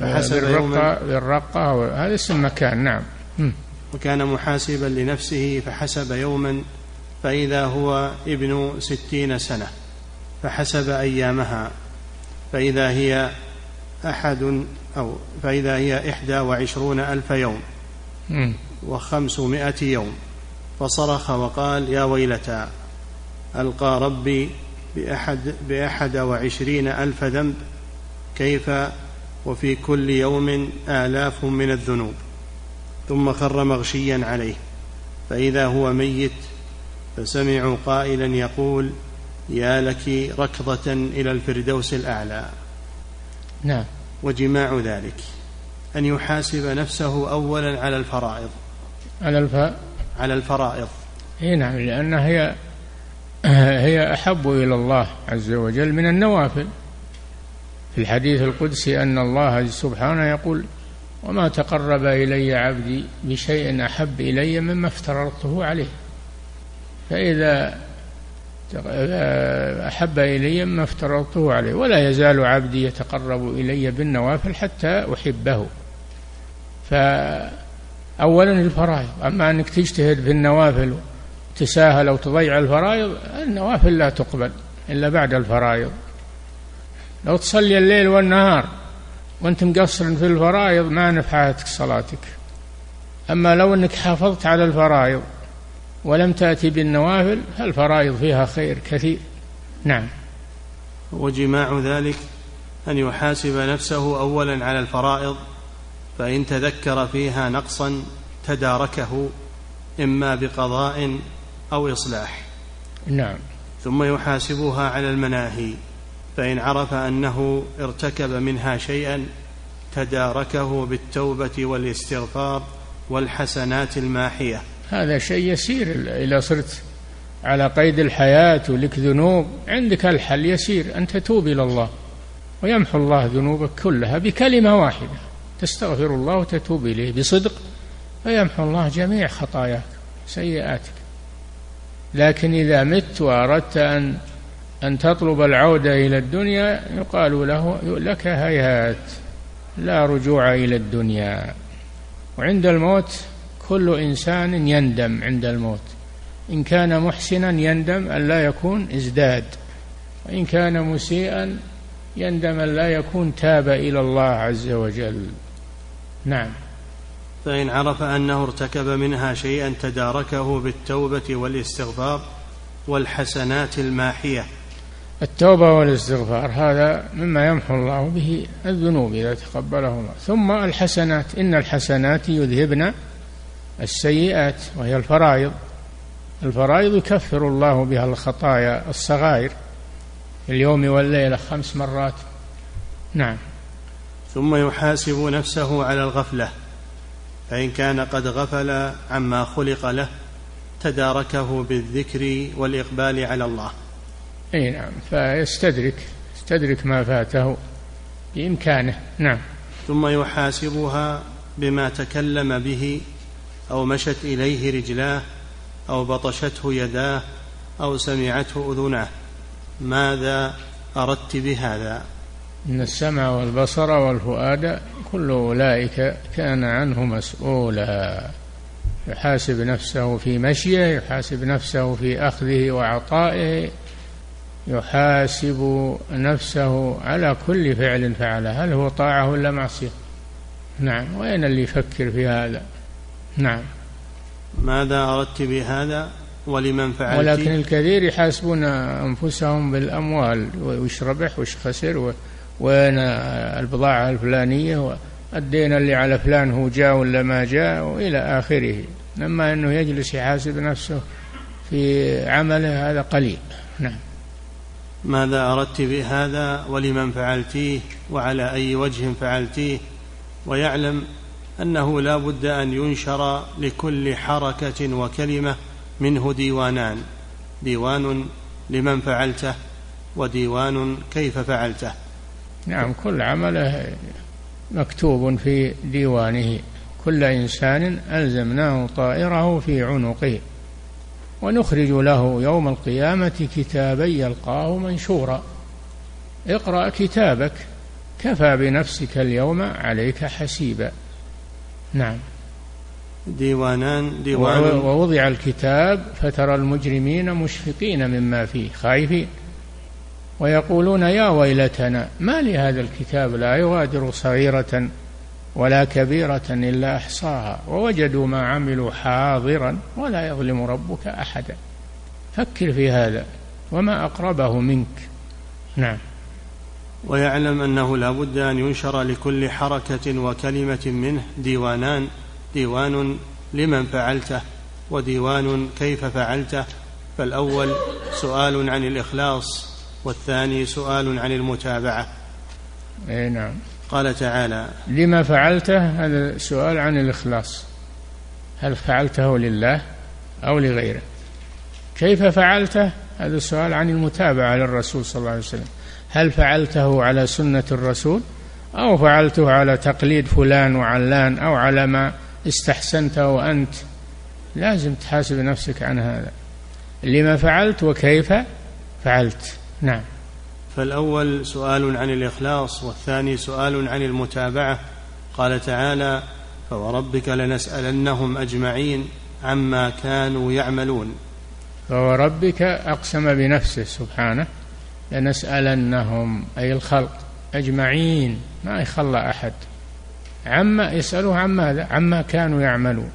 [SPEAKER 2] فحسب بالرقة بالرقة هذا اسم مكان نعم.
[SPEAKER 1] وكان محاسبا لنفسه فحسب يوما فإذا هو ابن ستين سنة فحسب أيامها. فإذا هي أحد أو فإذا هي إحدى وعشرون ألف يوم وخمسمائة يوم فصرخ وقال يا ويلتى ألقى ربي بأحد, بأحد وعشرين ألف ذنب كيف؟ وفي كل يوم آلاف من الذنوب. ثم خر مغشيا عليه فإذا هو ميت فسمعوا قائلا يقول يا لك ركضة إلى الفردوس الأعلى.
[SPEAKER 2] نعم.
[SPEAKER 1] وجماع ذلك. أن يحاسب نفسه أولا على الفرائض.
[SPEAKER 2] على الف...
[SPEAKER 1] على الفرائض.
[SPEAKER 2] إي نعم لأنها هي هي أحب إلى الله عز وجل من النوافل. في الحديث القدسي أن الله سبحانه يقول وما تقرب إلي عبدي بشيء أحب إلي مما افترضته عليه. فإذا أحب إلي مما افترضته عليه ولا يزال عبدي يتقرب إلي بالنوافل حتى أحبه. فأولا الفرائض أما أنك تجتهد في النوافل تساهل أو تضيع الفرائض النوافل لا تقبل إلا بعد الفرائض. لو تصلي الليل والنهار وأنت مقصر في الفرائض ما نفعتك صلاتك. أما لو أنك حافظت على الفرائض ولم تأتي بالنوافل فالفرائض فيها خير كثير. نعم.
[SPEAKER 1] وجماع ذلك أن يحاسب نفسه أولا على الفرائض فإن تذكر فيها نقصا تداركه إما بقضاء أو إصلاح.
[SPEAKER 2] نعم.
[SPEAKER 1] ثم يحاسبها على المناهي فإن عرف أنه ارتكب منها شيئا تداركه بالتوبة والإستغفار والحسنات الماحية.
[SPEAKER 2] هذا شيء يسير إذا صرت على قيد الحياة ولك ذنوب. عندك الحل يسير. أن تتوب إلى الله ويمحو الله ذنوبك كلها بكلمة واحدة. تستغفر الله وتتوب إليه بصدق فيمحو الله جميع خطاياك سيئاتك. لكن إذا مت وأردت أن أن تطلب العودة إلى الدنيا يقال له لك هيهات لا رجوع إلى الدنيا. وعند الموت كل إنسان يندم عند الموت. إن كان محسنا يندم أن لا يكون ازداد. وإن كان مسيئا يندم أن لا يكون تاب إلى الله عز وجل. نعم.
[SPEAKER 1] فإن عرف أنه ارتكب منها شيئا تداركه بالتوبة والاستغفار والحسنات الماحية.
[SPEAKER 2] التوبة والاستغفار هذا مما يمحو الله به الذنوب إذا تقبله الله ثم الحسنات إن الحسنات يذهبن السيئات وهي الفرائض. الفرائض يكفر الله بها الخطايا الصغائر في اليوم والليلة خمس مرات. نعم.
[SPEAKER 1] ثم يحاسب نفسه على الغفلة فإن كان قد غفل عما خلق له تداركه بالذكر والإقبال على الله.
[SPEAKER 2] أي نعم. فيستدرك يستدرك ما فاته بإمكانه. نعم.
[SPEAKER 1] ثم يحاسبها بما تكلم به أو مشت إليه رجلاه أو بطشته يداه أو سمعته أذناه. ماذا أردت بهذا؟
[SPEAKER 2] إن السمع والبصر والفؤاد كل أولئك كان عنه مسؤولا. يحاسب نفسه في مشيه يحاسب نفسه في أخذه وعطائه يحاسب نفسه على كل فعل فعله هل هو طاعة ولا معصية؟ نعم. وين اللي يفكر في هذا؟ نعم.
[SPEAKER 1] ماذا أردت بهذا ولمن فعلت؟
[SPEAKER 2] ولكن الكثير يحاسبون أنفسهم بالأموال وش ربح وش خسر وين البضاعة الفلانية والدين اللي على فلان هو جاء ولا ما جاء وإلى آخره. أما أنه يجلس يحاسب نفسه في عمله هذا قليل. نعم.
[SPEAKER 1] ماذا أردت بهذا ولمن فعلتيه وعلى أي وجه فعلتيه؟ ويعلم أنه لا بد أن ينشر لكل حركة وكلمة منه ديوانان. ديوان لمن فعلته وديوان كيف فعلته.
[SPEAKER 2] نعم كل عمله مكتوب في ديوانه. كل إنسان ألزمناه طائره في عنقه. ونخرج له يوم القيامة كتابا يلقاه منشورا. اقرأ كتابك كفى بنفسك اليوم عليك حسيبا. نعم.
[SPEAKER 1] ديوانان ديوان.
[SPEAKER 2] ووضع الكتاب فترى المجرمين مشفقين مما فيه خائفين ويقولون يا ويلتنا ما لهذا الكتاب؟ لا يغادر صغيرة ولا كبيرة إلا أحصاها. ووجدوا ما عملوا حاضرا ولا يظلم ربك أحدا. فكر في هذا وما أقربه منك. نعم.
[SPEAKER 1] ويعلم أنه لا بد أن ينشر لكل حركة وكلمة منه ديوانان ديوان لمن فعلته وديوان كيف فعلته. فالأول سؤال عن الإخلاص والثاني سؤال عن المتابعة.
[SPEAKER 2] أي نعم.
[SPEAKER 1] قال تعالى
[SPEAKER 2] لما فعلته؟ هذا سؤال عن الإخلاص. هل فعلته لله أو لغيره؟ كيف فعلته؟ هذا سؤال عن المتابعة للرسول صلى الله عليه وسلم. هل فعلته على سنة الرسول أو فعلته على تقليد فلان وعلان أو على ما استحسنته أنت لازم تحاسب نفسك عن هذا. لما فعلت وكيف فعلت. نعم.
[SPEAKER 1] فالأول سؤال عن الإخلاص والثاني سؤال عن المتابعة. قال تعالى فوربك لنسألنهم أجمعين عما كانوا يعملون.
[SPEAKER 2] فوربك أقسم بنفسه سبحانه لنسألنهم أي الخلق أجمعين ما يخلى أحد. عما يسألوه عن ماذا عما كانوا يعملون.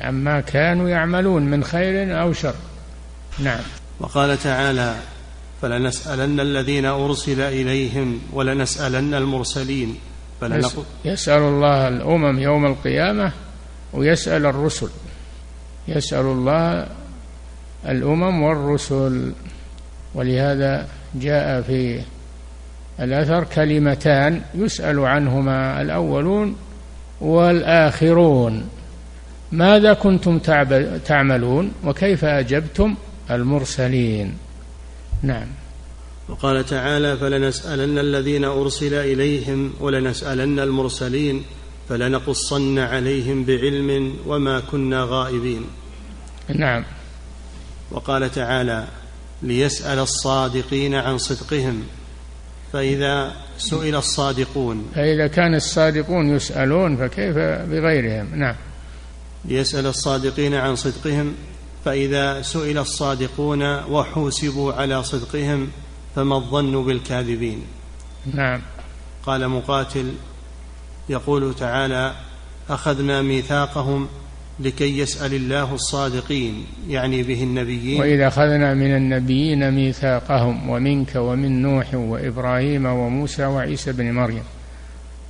[SPEAKER 2] عما كانوا يعملون من خير أو شر. نعم.
[SPEAKER 1] وقال تعالى فلنسألن الذين أرسل إليهم ولنسألن المرسلين.
[SPEAKER 2] فلنقل يسأل الله الأمم يوم القيامة ويسأل الرسل. يسأل الله الأمم والرسل. ولهذا جاء في الأثر كلمتان يسأل عنهما الأولون والآخرون. ماذا كنتم تعملون وكيف أجبتم المرسلين؟ نعم.
[SPEAKER 1] وقال تعالى فلنسألن الذين أرسل إليهم ولنسألن المرسلين فلنقصن عليهم بعلم وما كنا غائبين.
[SPEAKER 2] نعم.
[SPEAKER 1] وقال تعالى ليسأل الصادقين عن صدقهم. فإذا سئل الصادقون
[SPEAKER 2] فإذا كان الصادقون يسألون فكيف بغيرهم؟ نعم.
[SPEAKER 1] ليسأل الصادقين عن صدقهم فإذا سئل الصادقون وحوسبوا على صدقهم فما الظن بالكاذبين؟
[SPEAKER 2] نعم.
[SPEAKER 1] قال مقاتل يقول تعالى أخذنا ميثاقهم لكي يسأل الله الصادقين يعني به النبيين.
[SPEAKER 2] وإذا أخذنا من النبيين ميثاقهم ومنك ومن نوح وإبراهيم وموسى وعيسى بن مريم.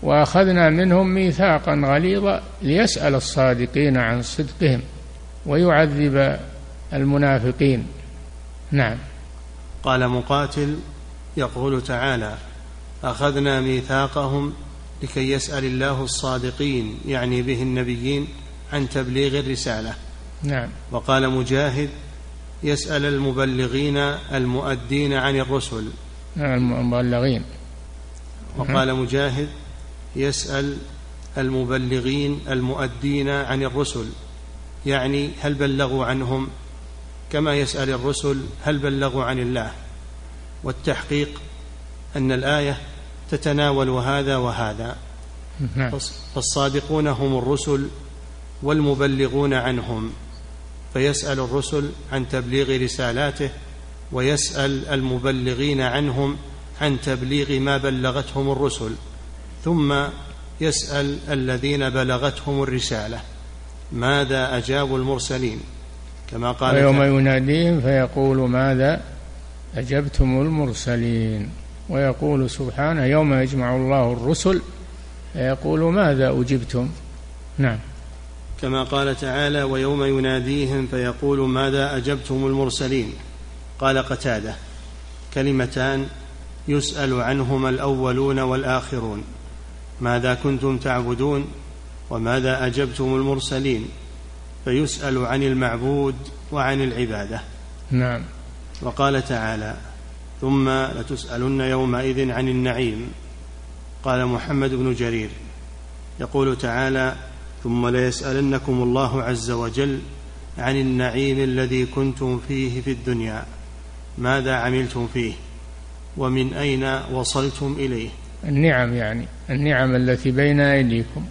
[SPEAKER 2] وأخذنا منهم ميثاقا غليظا ليسأل الصادقين عن صدقهم ويعذب المنافقين. نعم.
[SPEAKER 1] قال مقاتل يقول تعالى أخذنا ميثاقهم لكي يسأل الله الصادقين يعني به النبيين عن تبليغ الرسالة.
[SPEAKER 2] نعم.
[SPEAKER 1] وقال مجاهد يسأل المبلغين المؤدين عن الرسل.
[SPEAKER 2] نعم المبلغين.
[SPEAKER 1] وقال مجاهد يسأل المبلغين المؤدين عن الرسل. يعني هل بلغوا عنهم؟ كما يسأل الرسل هل بلغوا عن الله؟ والتحقيق أن الآية تتناول هذا وهذا.
[SPEAKER 2] نعم.
[SPEAKER 1] فالصادقون هم الرسل والمبلغون عنهم فيسأل الرسل عن تبليغ رسالاته ويسأل المبلغين عنهم عن تبليغ ما بلغتهم الرسل ثم يسأل الذين بلغتهم الرسالة ماذا أجابوا المرسلين؟
[SPEAKER 2] كما قال ويوم يناديهم فيقول ماذا أجبتم المرسلين؟ ويقول سبحانه يوم يجمع الله الرسل فيقول ماذا أجبتم؟ نعم.
[SPEAKER 1] كما قال تعالى ويوم يناديهم فيقول ماذا أجبتم المرسلين؟ قال قتادة كلمتان يسأل عنهما الأولون والآخرون. ماذا كنتم تعبدون؟ وماذا أجبتم المرسلين؟ فيسأل عن المعبود وعن العبادة.
[SPEAKER 2] نعم.
[SPEAKER 1] وقال تعالى ثم لتسألن يومئذ عن النعيم. قال محمد بن جرير. يقول تعالى ثم ليسألنكم الله عز وجل عن النعيم الذي كنتم فيه في الدنيا ماذا عملتم فيه؟ ومن أين وصلتم إليه؟
[SPEAKER 2] النعم يعني النعم التي بين أيديكم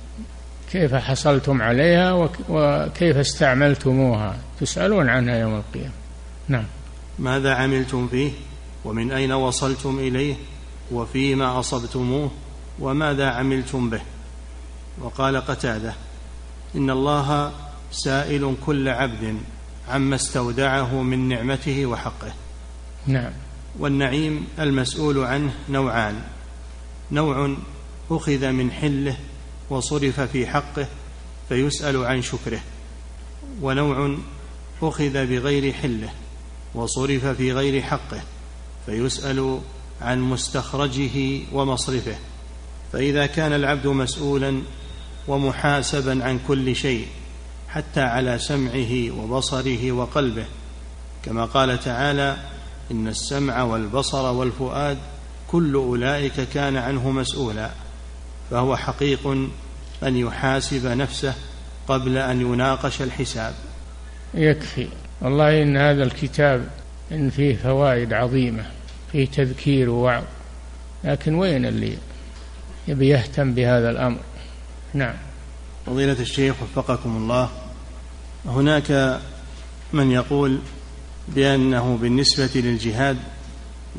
[SPEAKER 2] كيف حصلتم عليها وكيف استعملتموها؟ تسألون عنها يوم القيامة. نعم.
[SPEAKER 1] ماذا عملتم فيه؟ ومن أين وصلتم إليه؟ وفيما أصبتموه؟ وماذا عملتم به؟ وقال قتادة إن الله سائل كل عبد عما استودعه من نعمته وحقه.
[SPEAKER 2] نعم.
[SPEAKER 1] والنعيم المسؤول عنه نوعان. نوع أخذ من حله وصرف في حقه فيسأل عن شكره. ونوع أخذ بغير حله وصرف في غير حقه فيسأل عن مستخرجه ومصرفه. فإذا كان العبد مسؤولا ومحاسبا عن كل شيء حتى على سمعه وبصره وقلبه. كما قال تعالى إن السمع والبصر والفؤاد كل أولئك كان عنه مسؤولا. فهو حقيق أن يحاسب نفسه قبل أن يناقش الحساب.
[SPEAKER 2] يكفي. والله إن هذا الكتاب إن فيه فوائد عظيمة فيه تذكير ووعظ. لكن وين اللي يبي يهتم بهذا الأمر؟ نعم.
[SPEAKER 1] فضيلة الشيخ وفقكم الله هناك من يقول بأنه بالنسبة للجهاد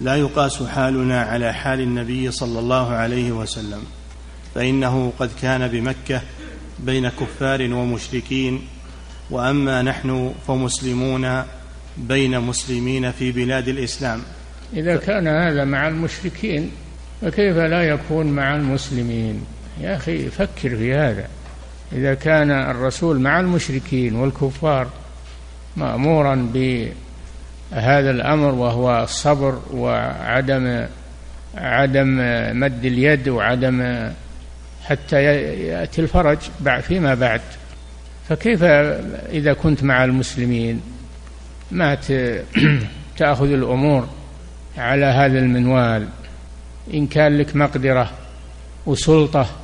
[SPEAKER 1] لا يقاس حالنا على حال النبي صلى الله عليه وسلم فإنه قد كان بمكة بين كفار ومشركين وأما نحن فمسلمون بين مسلمين في بلاد الإسلام.
[SPEAKER 2] إذا كان هذا مع المشركين فكيف لا يكون مع المسلمين؟ يا أخي فكر في هذا. إذا كان الرسول مع المشركين والكفار مأمورا بهذا الأمر وهو الصبر وعدم عدم مد اليد وعدم حتى يأتي الفرج فيما بعد. فكيف إذا كنت مع المسلمين؟ ما تأخذ الأمور على هذا المنوال. إن كان لك مقدرة وسلطة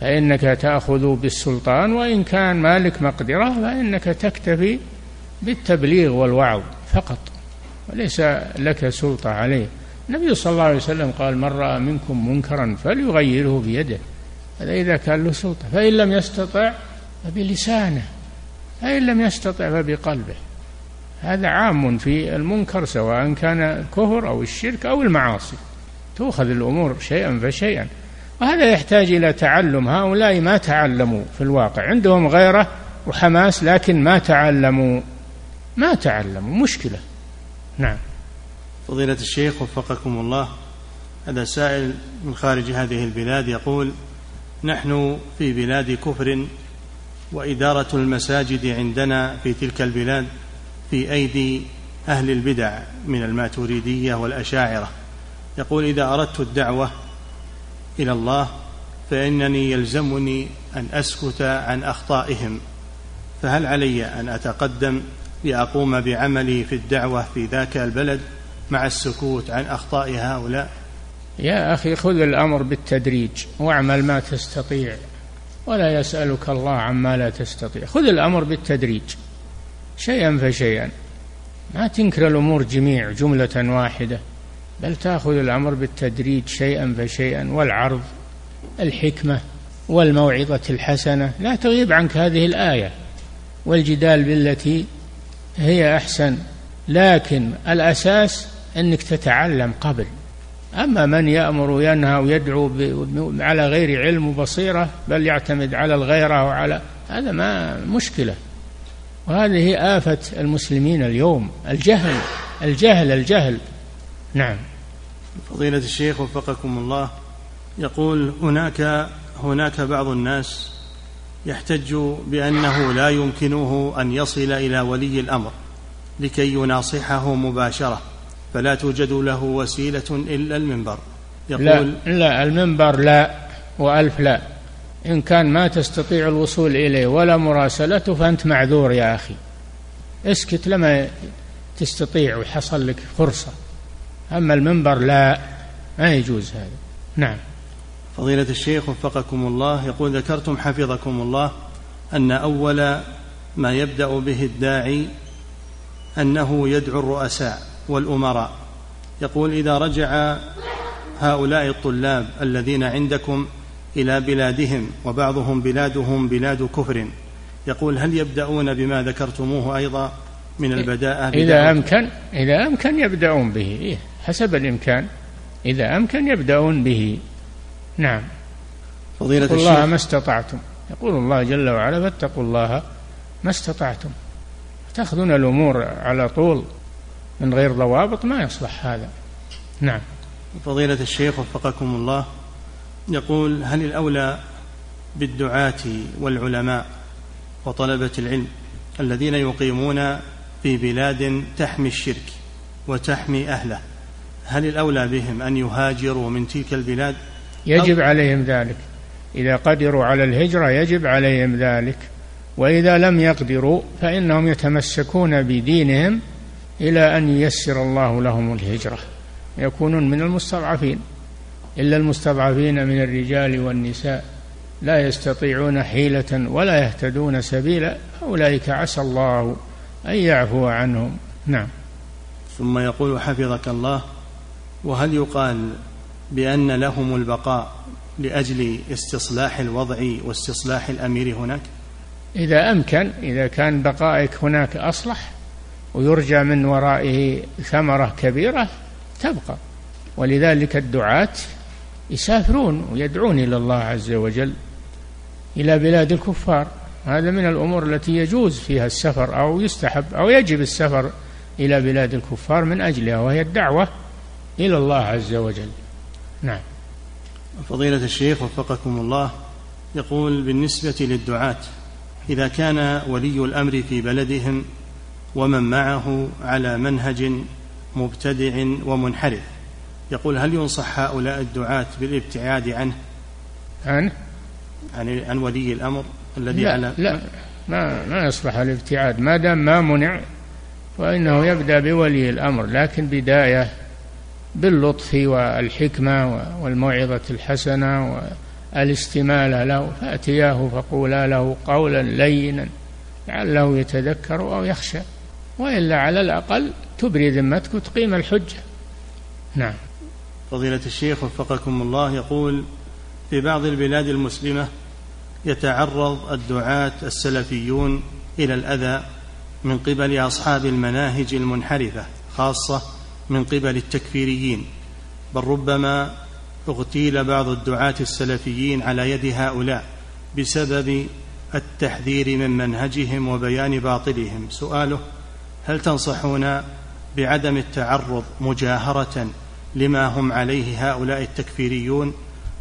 [SPEAKER 2] فإنك تأخذ بالسلطان وإن كان مالك مقدرة فإنك تكتفي بالتبليغ والوعظ فقط وليس لك سلطة عليه. النبي صلى الله عليه وسلم قال من رأى منكم منكرا فليغيره بيده. هذا إذا كان له سلطة. فإن لم يستطع فبلسانه فإن لم يستطع فبقلبه. هذا عام في المنكر سواء كان الكفر أو الشرك أو المعاصي. تؤخذ الأمور شيئا فشيئا. وهذا يحتاج إلى تعلم. هؤلاء ما تعلموا في الواقع. عندهم غيرة وحماس لكن ما تعلموا. ما تعلموا. مشكلة. نعم.
[SPEAKER 1] فضيلة الشيخ وفقكم الله. هذا سائل من خارج هذه البلاد يقول نحن في بلاد كفر وإدارة المساجد عندنا في تلك البلاد في أيدي أهل البدع من الماتريدية والأشاعرة. يقول إذا أردت الدعوة إلى الله فإنني يلزمني أن أسكت عن أخطائهم. فهل علي أن أتقدم لأقوم بعملي في الدعوة في ذاك البلد مع السكوت عن أخطاء هؤلاء؟
[SPEAKER 2] يا أخي خذ الأمر بالتدريج واعمل ما تستطيع ولا يسألك الله عما لا تستطيع. خذ الأمر بالتدريج شيئا فشيئا. ما تنكر الأمور جميع جملة واحدة. بل تأخذ الأمر بالتدريج شيئا فشيئا والعرض الحكمة والموعظة الحسنة. لا تغيب عنك هذه الآية. والجدال بالتي هي أحسن. لكن الأساس أنك تتعلم قبل. أما من يأمر وينهى ويدعو على غير علم وبصيرة بل يعتمد على الغيرة وعلى هذا ما مشكلة. وهذه آفة المسلمين اليوم. الجهل الجهل الجهل. نعم.
[SPEAKER 1] فضيلة الشيخ وفقكم الله يقول هناك هناك بعض الناس يحتج بأنه لا يمكنه أن يصل إلى ولي الأمر لكي يناصحه مباشرة فلا توجد له وسيلة إلا المنبر.
[SPEAKER 2] يقول لا, لا المنبر لا وألف لا. إن كان ما تستطيع الوصول إليه ولا مراسلته فأنت معذور يا أخي. اسكت لما تستطيع وحصل لك فرصة. أما المنبر لا ما يجوز هذا. نعم.
[SPEAKER 1] فضيلة الشيخ وفقكم الله يقول ذكرتم حفظكم الله أن أول ما يبدأ به الداعي أنه يدعو الرؤساء والأمراء. يقول إذا رجع هؤلاء الطلاب الذين عندكم إلى بلادهم وبعضهم بلادهم بلاد كفر يقول هل يبدأون بما ذكرتموه أيضا من البداءة
[SPEAKER 2] إذا أمكن إذا أمكن يبدأون به إيه. حسب الإمكان إذا أمكن يبدأون به. نعم. فضيلة الشيخ الله ما استطعتم. يقول الله جل وعلا فاتقوا الله ما استطعتم. تأخذون الأمور على طول من غير ضوابط ما يصلح هذا. نعم.
[SPEAKER 1] فضيلة الشيخ وفقكم الله يقول هل الأولى بالدعاة والعلماء وطلبة العلم الذين يقيمون في بلاد تحمي الشرك وتحمي أهله؟ هل الأولى بهم أن يهاجروا من تلك البلاد؟
[SPEAKER 2] يجب عليهم ذلك. إذا قدروا على الهجرة يجب عليهم ذلك. وإذا لم يقدروا فإنهم يتمسكون بدينهم إلى أن ييسر الله لهم الهجرة. يكونون من المستضعفين. إلا المستضعفين من الرجال والنساء. لا يستطيعون حيلة ولا يهتدون سبيلا. أولئك عسى الله أن يعفو عنهم. نعم.
[SPEAKER 1] ثم يقول حفظك الله وهل يقال بأن لهم البقاء لأجل استصلاح الوضع واستصلاح الأمير هناك؟
[SPEAKER 2] إذا أمكن إذا كان بقائك هناك أصلح ويرجى من ورائه ثمرة كبيرة تبقى. ولذلك الدعاة يسافرون ويدعون إلى الله عز وجل إلى بلاد الكفار. هذا من الأمور التي يجوز فيها السفر أو يستحب أو يجب السفر إلى بلاد الكفار من أجلها وهي الدعوة إلى الله عز وجل. نعم.
[SPEAKER 1] فضيلة الشيخ وفقكم الله يقول بالنسبة للدعاة إذا كان ولي الأمر في بلدهم ومن معه على منهج مبتدع ومنحرف يقول هل ينصح هؤلاء الدعاة بالابتعاد عنه؟
[SPEAKER 2] عنه
[SPEAKER 1] عن عن ولي الأمر الذي
[SPEAKER 2] لا
[SPEAKER 1] على
[SPEAKER 2] لا ما ما يصلح الابتعاد ما دام ما منع فإنه يبدأ بولي الأمر لكن بداية باللطف والحكمة والموعظة الحسنة والاستمالة له فأتياه فقولا له قولا لينا لعله يتذكر أو يخشى وإلا على الأقل تبري ذمتك وتقيم الحجة. نعم.
[SPEAKER 1] فضيلة الشيخ وفقكم الله يقول في بعض البلاد المسلمة يتعرض الدعاة السلفيون إلى الأذى من قبل أصحاب المناهج المنحرفة خاصة من قبل التكفيريين بل ربما اغتيل بعض الدعاة السلفيين على يد هؤلاء بسبب التحذير من منهجهم وبيان باطلهم. سؤاله هل تنصحون بعدم التعرض مجاهرة لما هم عليه هؤلاء التكفيريون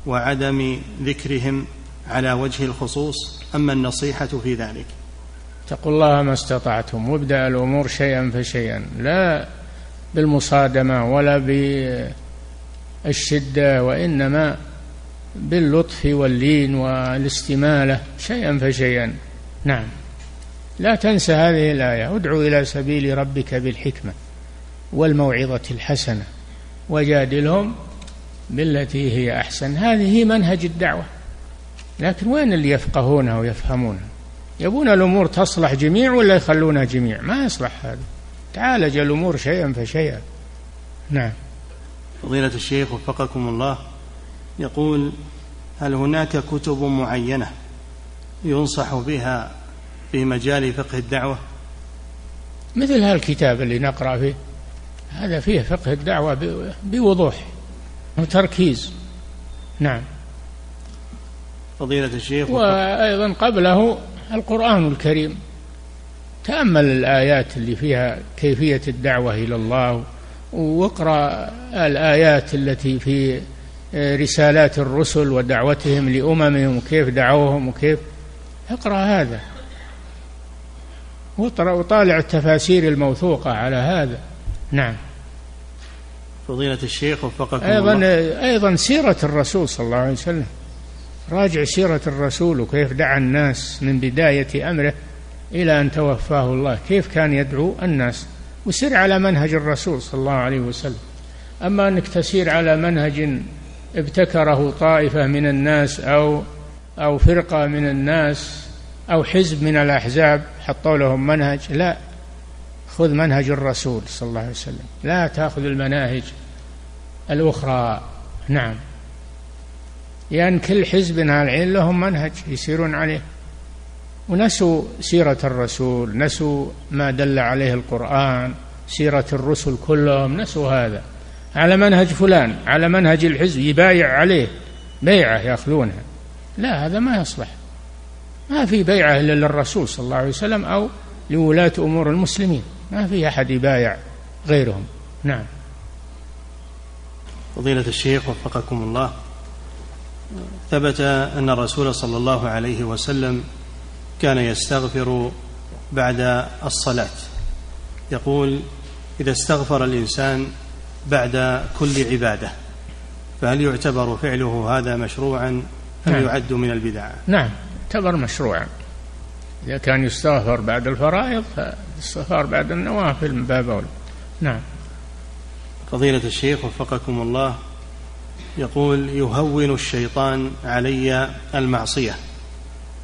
[SPEAKER 1] وعدم ذكرهم على وجه الخصوص أما النصيحة في ذلك؟
[SPEAKER 2] اتقوا الله ما استطعتم وابدأ الأمور شيئا فشيئا. لا بالمصادمة ولا بالشدة وإنما باللطف واللين والاستمالة شيئا فشيئا. نعم. لا تنسى هذه الآية. ادعو إلى سبيل ربك بالحكمة والموعظة الحسنة وجادلهم بالتي هي أحسن. هذه منهج الدعوة. لكن وين اللي يفقهونها ويفهمونها يبون الأمور تصلح جميع ولا يخلونها جميع؟ ما يصلح هذا. تعالج الأمور شيئا فشيئا. نعم.
[SPEAKER 1] فضيلة الشيخ وفقكم الله يقول هل هناك كتب معينة ينصح بها في مجال فقه الدعوة؟
[SPEAKER 2] مثل هالكتاب اللي نقرأ فيه هذا فيه فقه الدعوة بوضوح وتركيز. نعم.
[SPEAKER 1] فضيلة الشيخ
[SPEAKER 2] وأيضا قبله القرآن الكريم. تأمل الآيات اللي فيها كيفية الدعوة إلى الله واقرأ الآيات التي في رسالات الرسل ودعوتهم لأممهم وكيف دعوهم وكيف. اقرأ هذا. وطالع التفاسير الموثوقة على هذا. نعم.
[SPEAKER 1] فضيلة الشيخ وفقكم
[SPEAKER 2] أيضا
[SPEAKER 1] الله
[SPEAKER 2] أيضا سيرة الرسول صلى الله عليه وسلم. راجع سيرة الرسول وكيف دعا الناس من بداية أمره. إلى أن توفاه الله. كيف كان يدعو الناس؟ وسر على منهج الرسول صلى الله عليه وسلم. أما أنك تسير على منهج ابتكره طائفة من الناس أو أو فرقة من الناس أو حزب من الأحزاب حطوا لهم منهج لا. خذ منهج الرسول صلى الله عليه وسلم. لا تأخذ المناهج الأخرى. نعم. لأن كل حزب من العين لهم منهج يسيرون عليه. ونسوا سيرة الرسول نسوا ما دل عليه القرآن سيرة الرسل كلهم نسوا هذا. على منهج فلان على منهج الحزب يبايع عليه. بيعة يأخذونها. لا هذا ما يصلح. ما في بيعة إلا للرسول صلى الله عليه وسلم أو لولاة أمور المسلمين. ما في أحد يبايع غيرهم. نعم.
[SPEAKER 1] فضيلة الشيخ وفقكم الله. ثبت أن الرسول صلى الله عليه وسلم كان يستغفر بعد الصلاة. يقول إذا استغفر الإنسان بعد كل عبادة فهل يعتبر فعله هذا مشروعا أم نعم. يعد من البدع؟
[SPEAKER 2] نعم يعتبر مشروعا. إذا كان يستغفر بعد الفرائض فالاستغفار بعد النوافل من باب أولى. نعم.
[SPEAKER 1] فضيلة الشيخ وفقكم الله يقول يهون الشيطان علي المعصية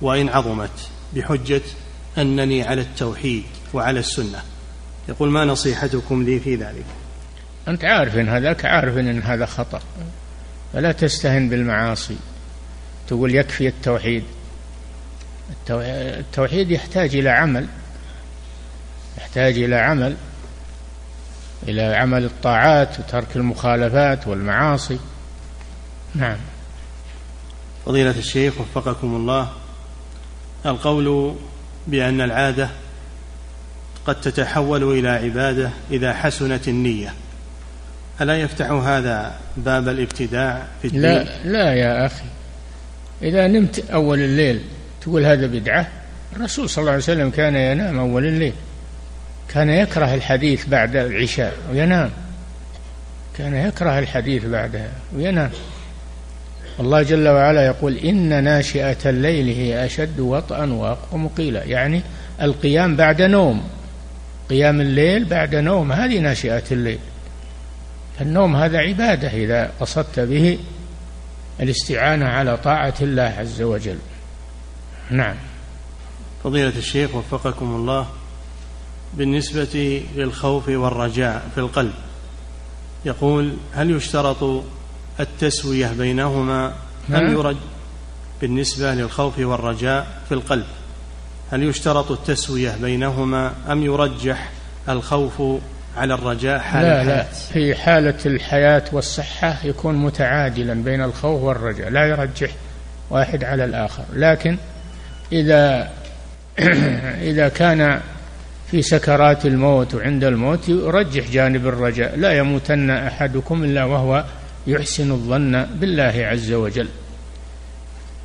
[SPEAKER 1] وإن عظمت. بحجة أنني على التوحيد وعلى السنة. يقول ما نصيحتكم لي في ذلك؟
[SPEAKER 2] أنت عارف إن هذاك عارف إن هذا خطأ. فلا تستهن بالمعاصي. تقول يكفي التوحيد. التوحيد يحتاج إلى عمل. يحتاج إلى عمل. إلى عمل الطاعات وترك المخالفات والمعاصي. نعم.
[SPEAKER 1] فضيلة الشيخ وفقكم الله. القول بأن العادة قد تتحول إلى عبادة إذا حسنت النية. ألا يفتح هذا باب الابتداع في الدين؟
[SPEAKER 2] لا لا يا أخي. إذا نمت أول الليل تقول هذا بدعة الرسول صلى الله عليه وسلم كان ينام أول الليل. كان يكره الحديث بعد العشاء وينام. كان يكره الحديث بعدها وينام. الله جل وعلا يقول إن ناشئة الليل هي أشد وطئا وأقوم قيلا. يعني القيام بعد نوم قيام الليل بعد نوم هذه ناشئة الليل. فالنوم هذا عبادة إذا قصدت به الاستعانة على طاعة الله عز وجل. نعم.
[SPEAKER 1] فضيلة الشيخ وفقكم الله بالنسبة للخوف والرجاء في القلب يقول هل يشترط التسوية بينهما أم نعم. يرج بالنسبة للخوف والرجاء في القلب؟ هل يشترط التسوية بينهما أم يرجح الخوف على الرجاء حال
[SPEAKER 2] لا الحياة؟ لا في حالة الحياة والصحة يكون متعادلا بين الخوف والرجاء لا يرجح واحد على الآخر. لكن إذا إذا كان في سكرات الموت وعند الموت يرجح جانب الرجاء لا يموتن أحدكم إلا وهو يحسن الظن بالله عز وجل.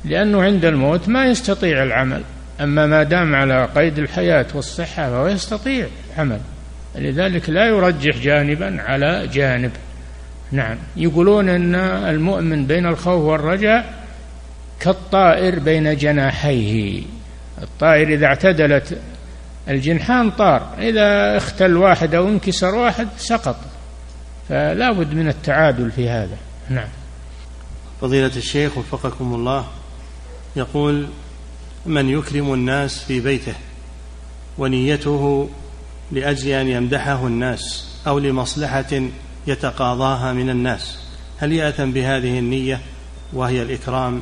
[SPEAKER 2] لأنه عند الموت ما يستطيع العمل أما ما دام على قيد الحياة والصحة فهو يستطيع العمل. لذلك لا يرجح جانبا على جانب. نعم يقولون أن المؤمن بين الخوف والرجاء كالطائر بين جناحيه. الطائر إذا اعتدلت الجنحان طار إذا اختل واحد أو انكسر واحد سقط. فلا بد من التعادل في هذا. نعم.
[SPEAKER 1] فضيلة الشيخ وفقكم الله يقول من يكرم الناس في بيته ونيته لأجل أن يمدحه الناس أو لمصلحة يتقاضاها من الناس هل يأثم بهذه النية وهي الإكرام؟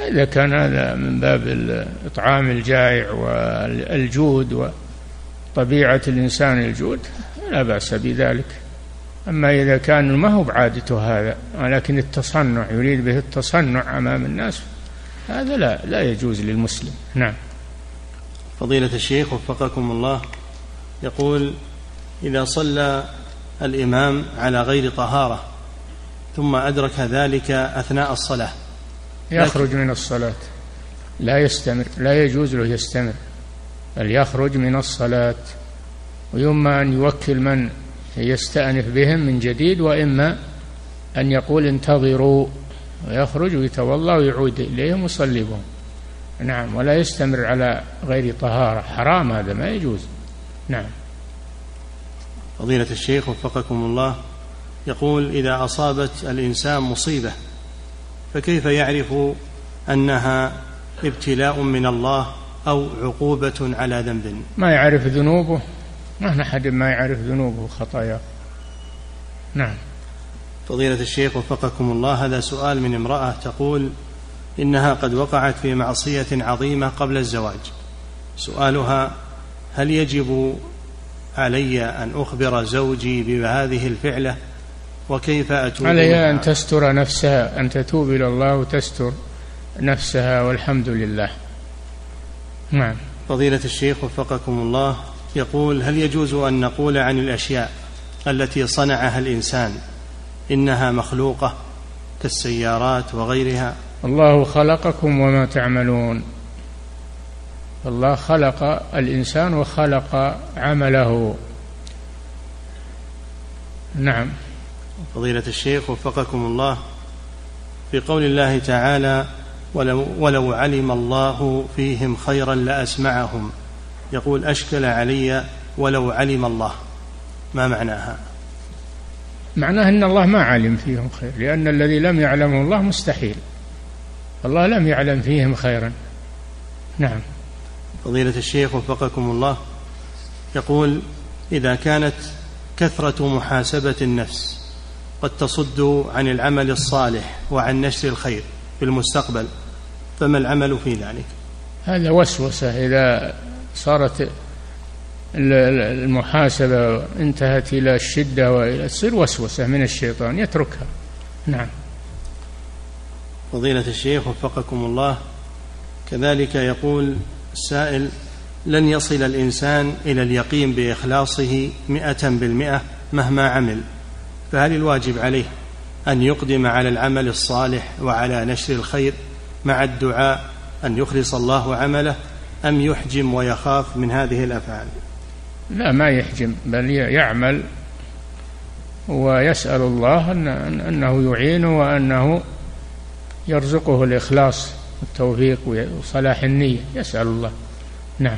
[SPEAKER 2] إذا كان هذا من باب إطعام الجائع والجود وطبيعة الإنسان الجود لا بأس بذلك. أما إذا كان ما هو بعادته هذا ولكن التصنع يريد به التصنع أمام الناس هذا لا لا يجوز للمسلم. نعم.
[SPEAKER 1] فضيلة الشيخ وفقكم الله يقول إذا صلى الإمام على غير طهارة ثم أدرك ذلك أثناء الصلاة
[SPEAKER 2] يخرج من الصلاة. لا يستمر لا يجوز له يستمر بل يخرج من الصلاة. ويما أن يوكل من يستأنف بهم من جديد وإما أن يقول انتظروا ويخرج ويتولى ويعود إليهم ويصلي بهم نعم ولا يستمر على غير طهارة. حرام هذا ما يجوز. نعم.
[SPEAKER 1] فضيلة الشيخ وفقكم الله يقول إذا أصابت الإنسان مصيبة فكيف يعرف أنها ابتلاء من الله أو عقوبة على ذنب؟
[SPEAKER 2] ما يعرف ذنوبه؟ ما أحد ما يعرف ذنوبه وخطاياه نعم.
[SPEAKER 1] فضيلة الشيخ وفقكم الله هذا سؤال من امرأة تقول إنها قد وقعت في معصية عظيمة قبل الزواج. سؤالها هل يجب علي أن أخبر زوجي بهذه الفعلة؟ وكيف أتوب
[SPEAKER 2] علي أن تستر نفسها أن تتوب إلى الله وتستر نفسها والحمد لله. نعم.
[SPEAKER 1] فضيلة الشيخ وفقكم الله يقول هل يجوز أن نقول عن الأشياء التي صنعها الإنسان إنها مخلوقة كالسيارات وغيرها؟
[SPEAKER 2] الله خلقكم وما تعملون. الله خلق الإنسان وخلق عمله. نعم.
[SPEAKER 1] فضيلة الشيخ وفقكم الله. في قول الله تعالى ولو, ولو علم الله فيهم خيرا لأسمعهم. يقول أشكل علي ولو علم الله. ما معناها؟
[SPEAKER 2] معناه أن الله ما علم فيهم خير لأن الذي لم يعلمه الله مستحيل. الله لم يعلم فيهم خيرا. نعم.
[SPEAKER 1] فضيلة الشيخ وفقكم الله يقول إذا كانت كثرة محاسبة النفس قد تصد عن العمل الصالح وعن نشر الخير في المستقبل فما العمل في ذلك؟
[SPEAKER 2] هذا وسوسة إذا صارت المحاسبة انتهت إلى الشدة وإلى تصير وسوسة من الشيطان يتركها. نعم.
[SPEAKER 1] فضيلة الشيخ وفقكم الله. كذلك يقول السائل لن يصل الإنسان إلى اليقين بإخلاصه مئة بالمئة مهما عمل فهل الواجب عليه أن يقدم على العمل الصالح وعلى نشر الخير مع الدعاء أن يخلص الله عمله أم يحجم ويخاف من هذه الأفعال؟
[SPEAKER 2] لا ما يحجم بل يعمل ويسأل الله أن أنه يعينه وأنه يرزقه الإخلاص والتوفيق وصلاح النية. يسأل الله. نعم.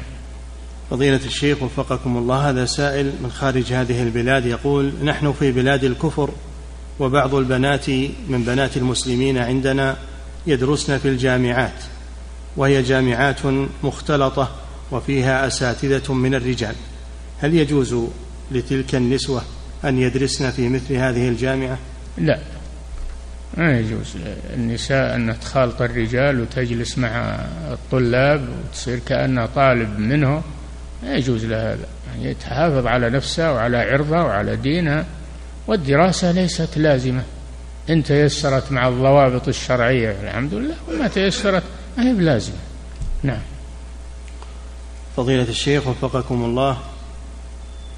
[SPEAKER 1] فضيلة الشيخ وفقكم الله هذا سائل من خارج هذه البلاد يقول نحن في بلاد الكفر وبعض البنات من بنات المسلمين عندنا يدرسن في الجامعات. وهي جامعات مختلطة وفيها أساتذة من الرجال. هل يجوز لتلك النسوة أن يدرسن في مثل هذه الجامعة؟
[SPEAKER 2] لا. ما يجوز النساء أن تخالط الرجال وتجلس مع الطلاب وتصير كأنها طالب منه لا يجوز لها هذا يعني تحافظ على نفسها وعلى عرضها وعلى دينها. والدراسة ليست لازمة. إن تيسرت مع الضوابط الشرعية الحمد لله وما تيسرت ما هي بلازمة نعم.
[SPEAKER 1] فضيلة الشيخ وفقكم الله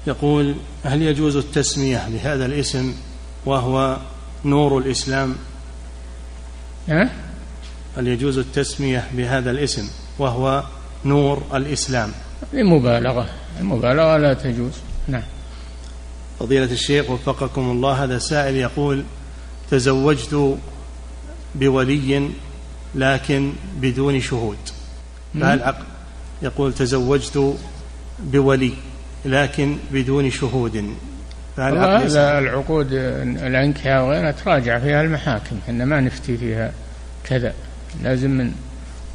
[SPEAKER 1] يقول هل يجوز التسمية بهذا الاسم وهو نور الإسلام؟
[SPEAKER 2] أه؟
[SPEAKER 1] هل يجوز التسمية بهذا الاسم وهو نور الإسلام؟
[SPEAKER 2] المبالغة المبالغة لا تجوز. نعم.
[SPEAKER 1] فضيلة الشيخ وفقكم الله هذا سائل يقول تزوجت بولي لكن بدون شهود. فهل عقد يقول تزوجت بولي لكن بدون شهود.
[SPEAKER 2] فهل هذا العقود الأنكحة وغيرها تراجع فيها المحاكم إحنا ما نفتي فيها كذا. لازم من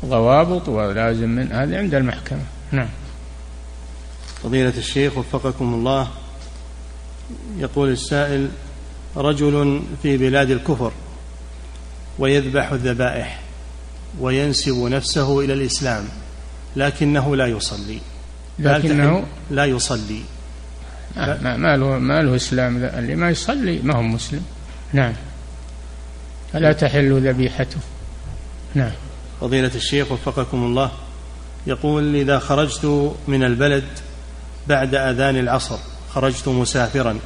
[SPEAKER 2] ضوابط ولازم من هذه عند المحكمة. نعم.
[SPEAKER 1] فضيلة الشيخ وفقكم الله يقول السائل رجل في بلاد الكفر ويذبح الذبائح. وينسب نفسه إلى الإسلام لكنه لا يصلي.
[SPEAKER 2] لكنه
[SPEAKER 1] لا يصلي.
[SPEAKER 2] ما, ما له ما له إسلام اللي ما يصلي ما هو مسلم. نعم. فلا تحل ذبيحته؟ نعم.
[SPEAKER 1] فضيلة الشيخ وفقكم الله يقول إذا خرجت من البلد بعد أذان العصر خرجت مسافرا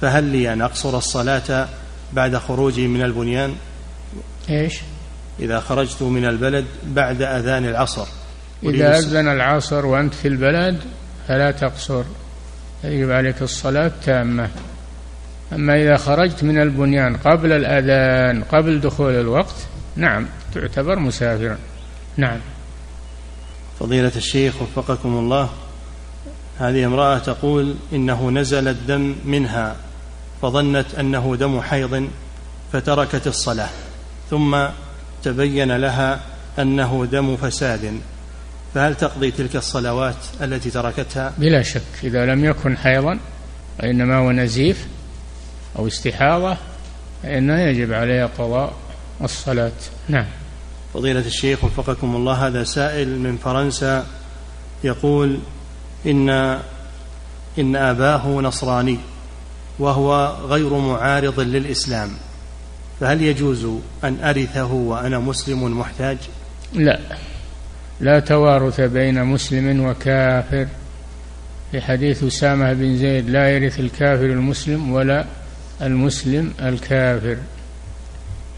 [SPEAKER 1] فهل لي أن أقصر الصلاة بعد خروجي من البنيان؟
[SPEAKER 2] إيش؟
[SPEAKER 1] إذا خرجت من البلد بعد أذان العصر.
[SPEAKER 2] إذا أذن العصر وأنت في البلد فلا تقصر يجب عليك الصلاة تامة أما إذا خرجت من البنيان قبل الأذان قبل دخول الوقت نعم تعتبر مسافرا. نعم.
[SPEAKER 1] فضيلة الشيخ وفقكم الله هذه امرأة تقول إنه نزل الدم منها فظنت أنه دم حيض فتركت الصلاة ثم تبين لها أنه دم فساد فهل تقضي تلك الصلوات التي تركتها؟
[SPEAKER 2] بلا شك إذا لم يكن حيضا وإنما هو نزيف أو استحاضة فإنه يجب عليها قضاء الصلاة. نعم.
[SPEAKER 1] فضيلة الشيخ وفقكم الله هذا سائل من فرنسا يقول إن إن أباه نصراني وهو غير معارض للإسلام. فهل يجوز أن أرثه وأنا مسلم محتاج؟
[SPEAKER 2] لا. لا توارث بين مسلم وكافر. في حديث أسامة بن زيد لا يرث الكافر المسلم ولا المسلم الكافر.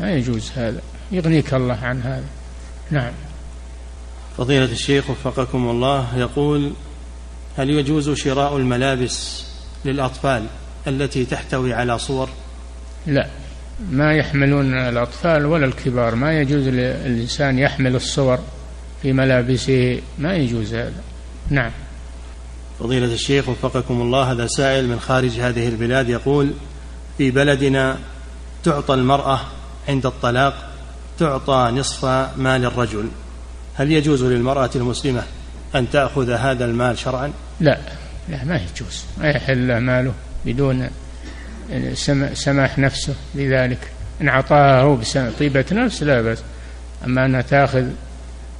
[SPEAKER 2] ما يجوز هذا. يغنيك الله عن هذا. نعم.
[SPEAKER 1] فضيلة الشيخ وفقكم الله يقول هل يجوز شراء الملابس للأطفال التي تحتوي على صور؟
[SPEAKER 2] لا. ما يحملون الأطفال ولا الكبار. ما يجوز للإنسان يحمل الصور في ملابسه. ما يجوز هذا. نعم.
[SPEAKER 1] فضيلة الشيخ وفقكم الله هذا سائل من خارج هذه البلاد يقول في بلدنا تعطى المرأة عند الطلاق تعطى نصف مال الرجل. هل يجوز للمرأة المسلمة أن تأخذ هذا المال شرعا؟
[SPEAKER 2] لا. لا ما يجوز. ما يحل ماله بدون سماح نفسه بذلك إن أعطاها هو بطيبة نفس لا بأس. أما أنها تأخذ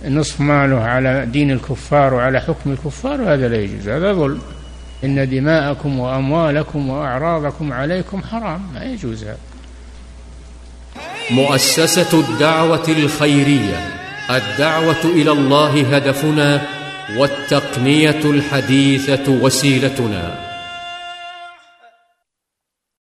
[SPEAKER 2] نصف ماله على دين الكفار وعلى حكم الكفار هذا لا يجوز. هذا ظلم. إن دماءكم وأموالكم وأعراضكم عليكم حرام. ما يجوز هذا.
[SPEAKER 3] مؤسسة الدعوة الخيرية. الدعوة إلى الله هدفنا والتقنية الحديثة وسيلتنا.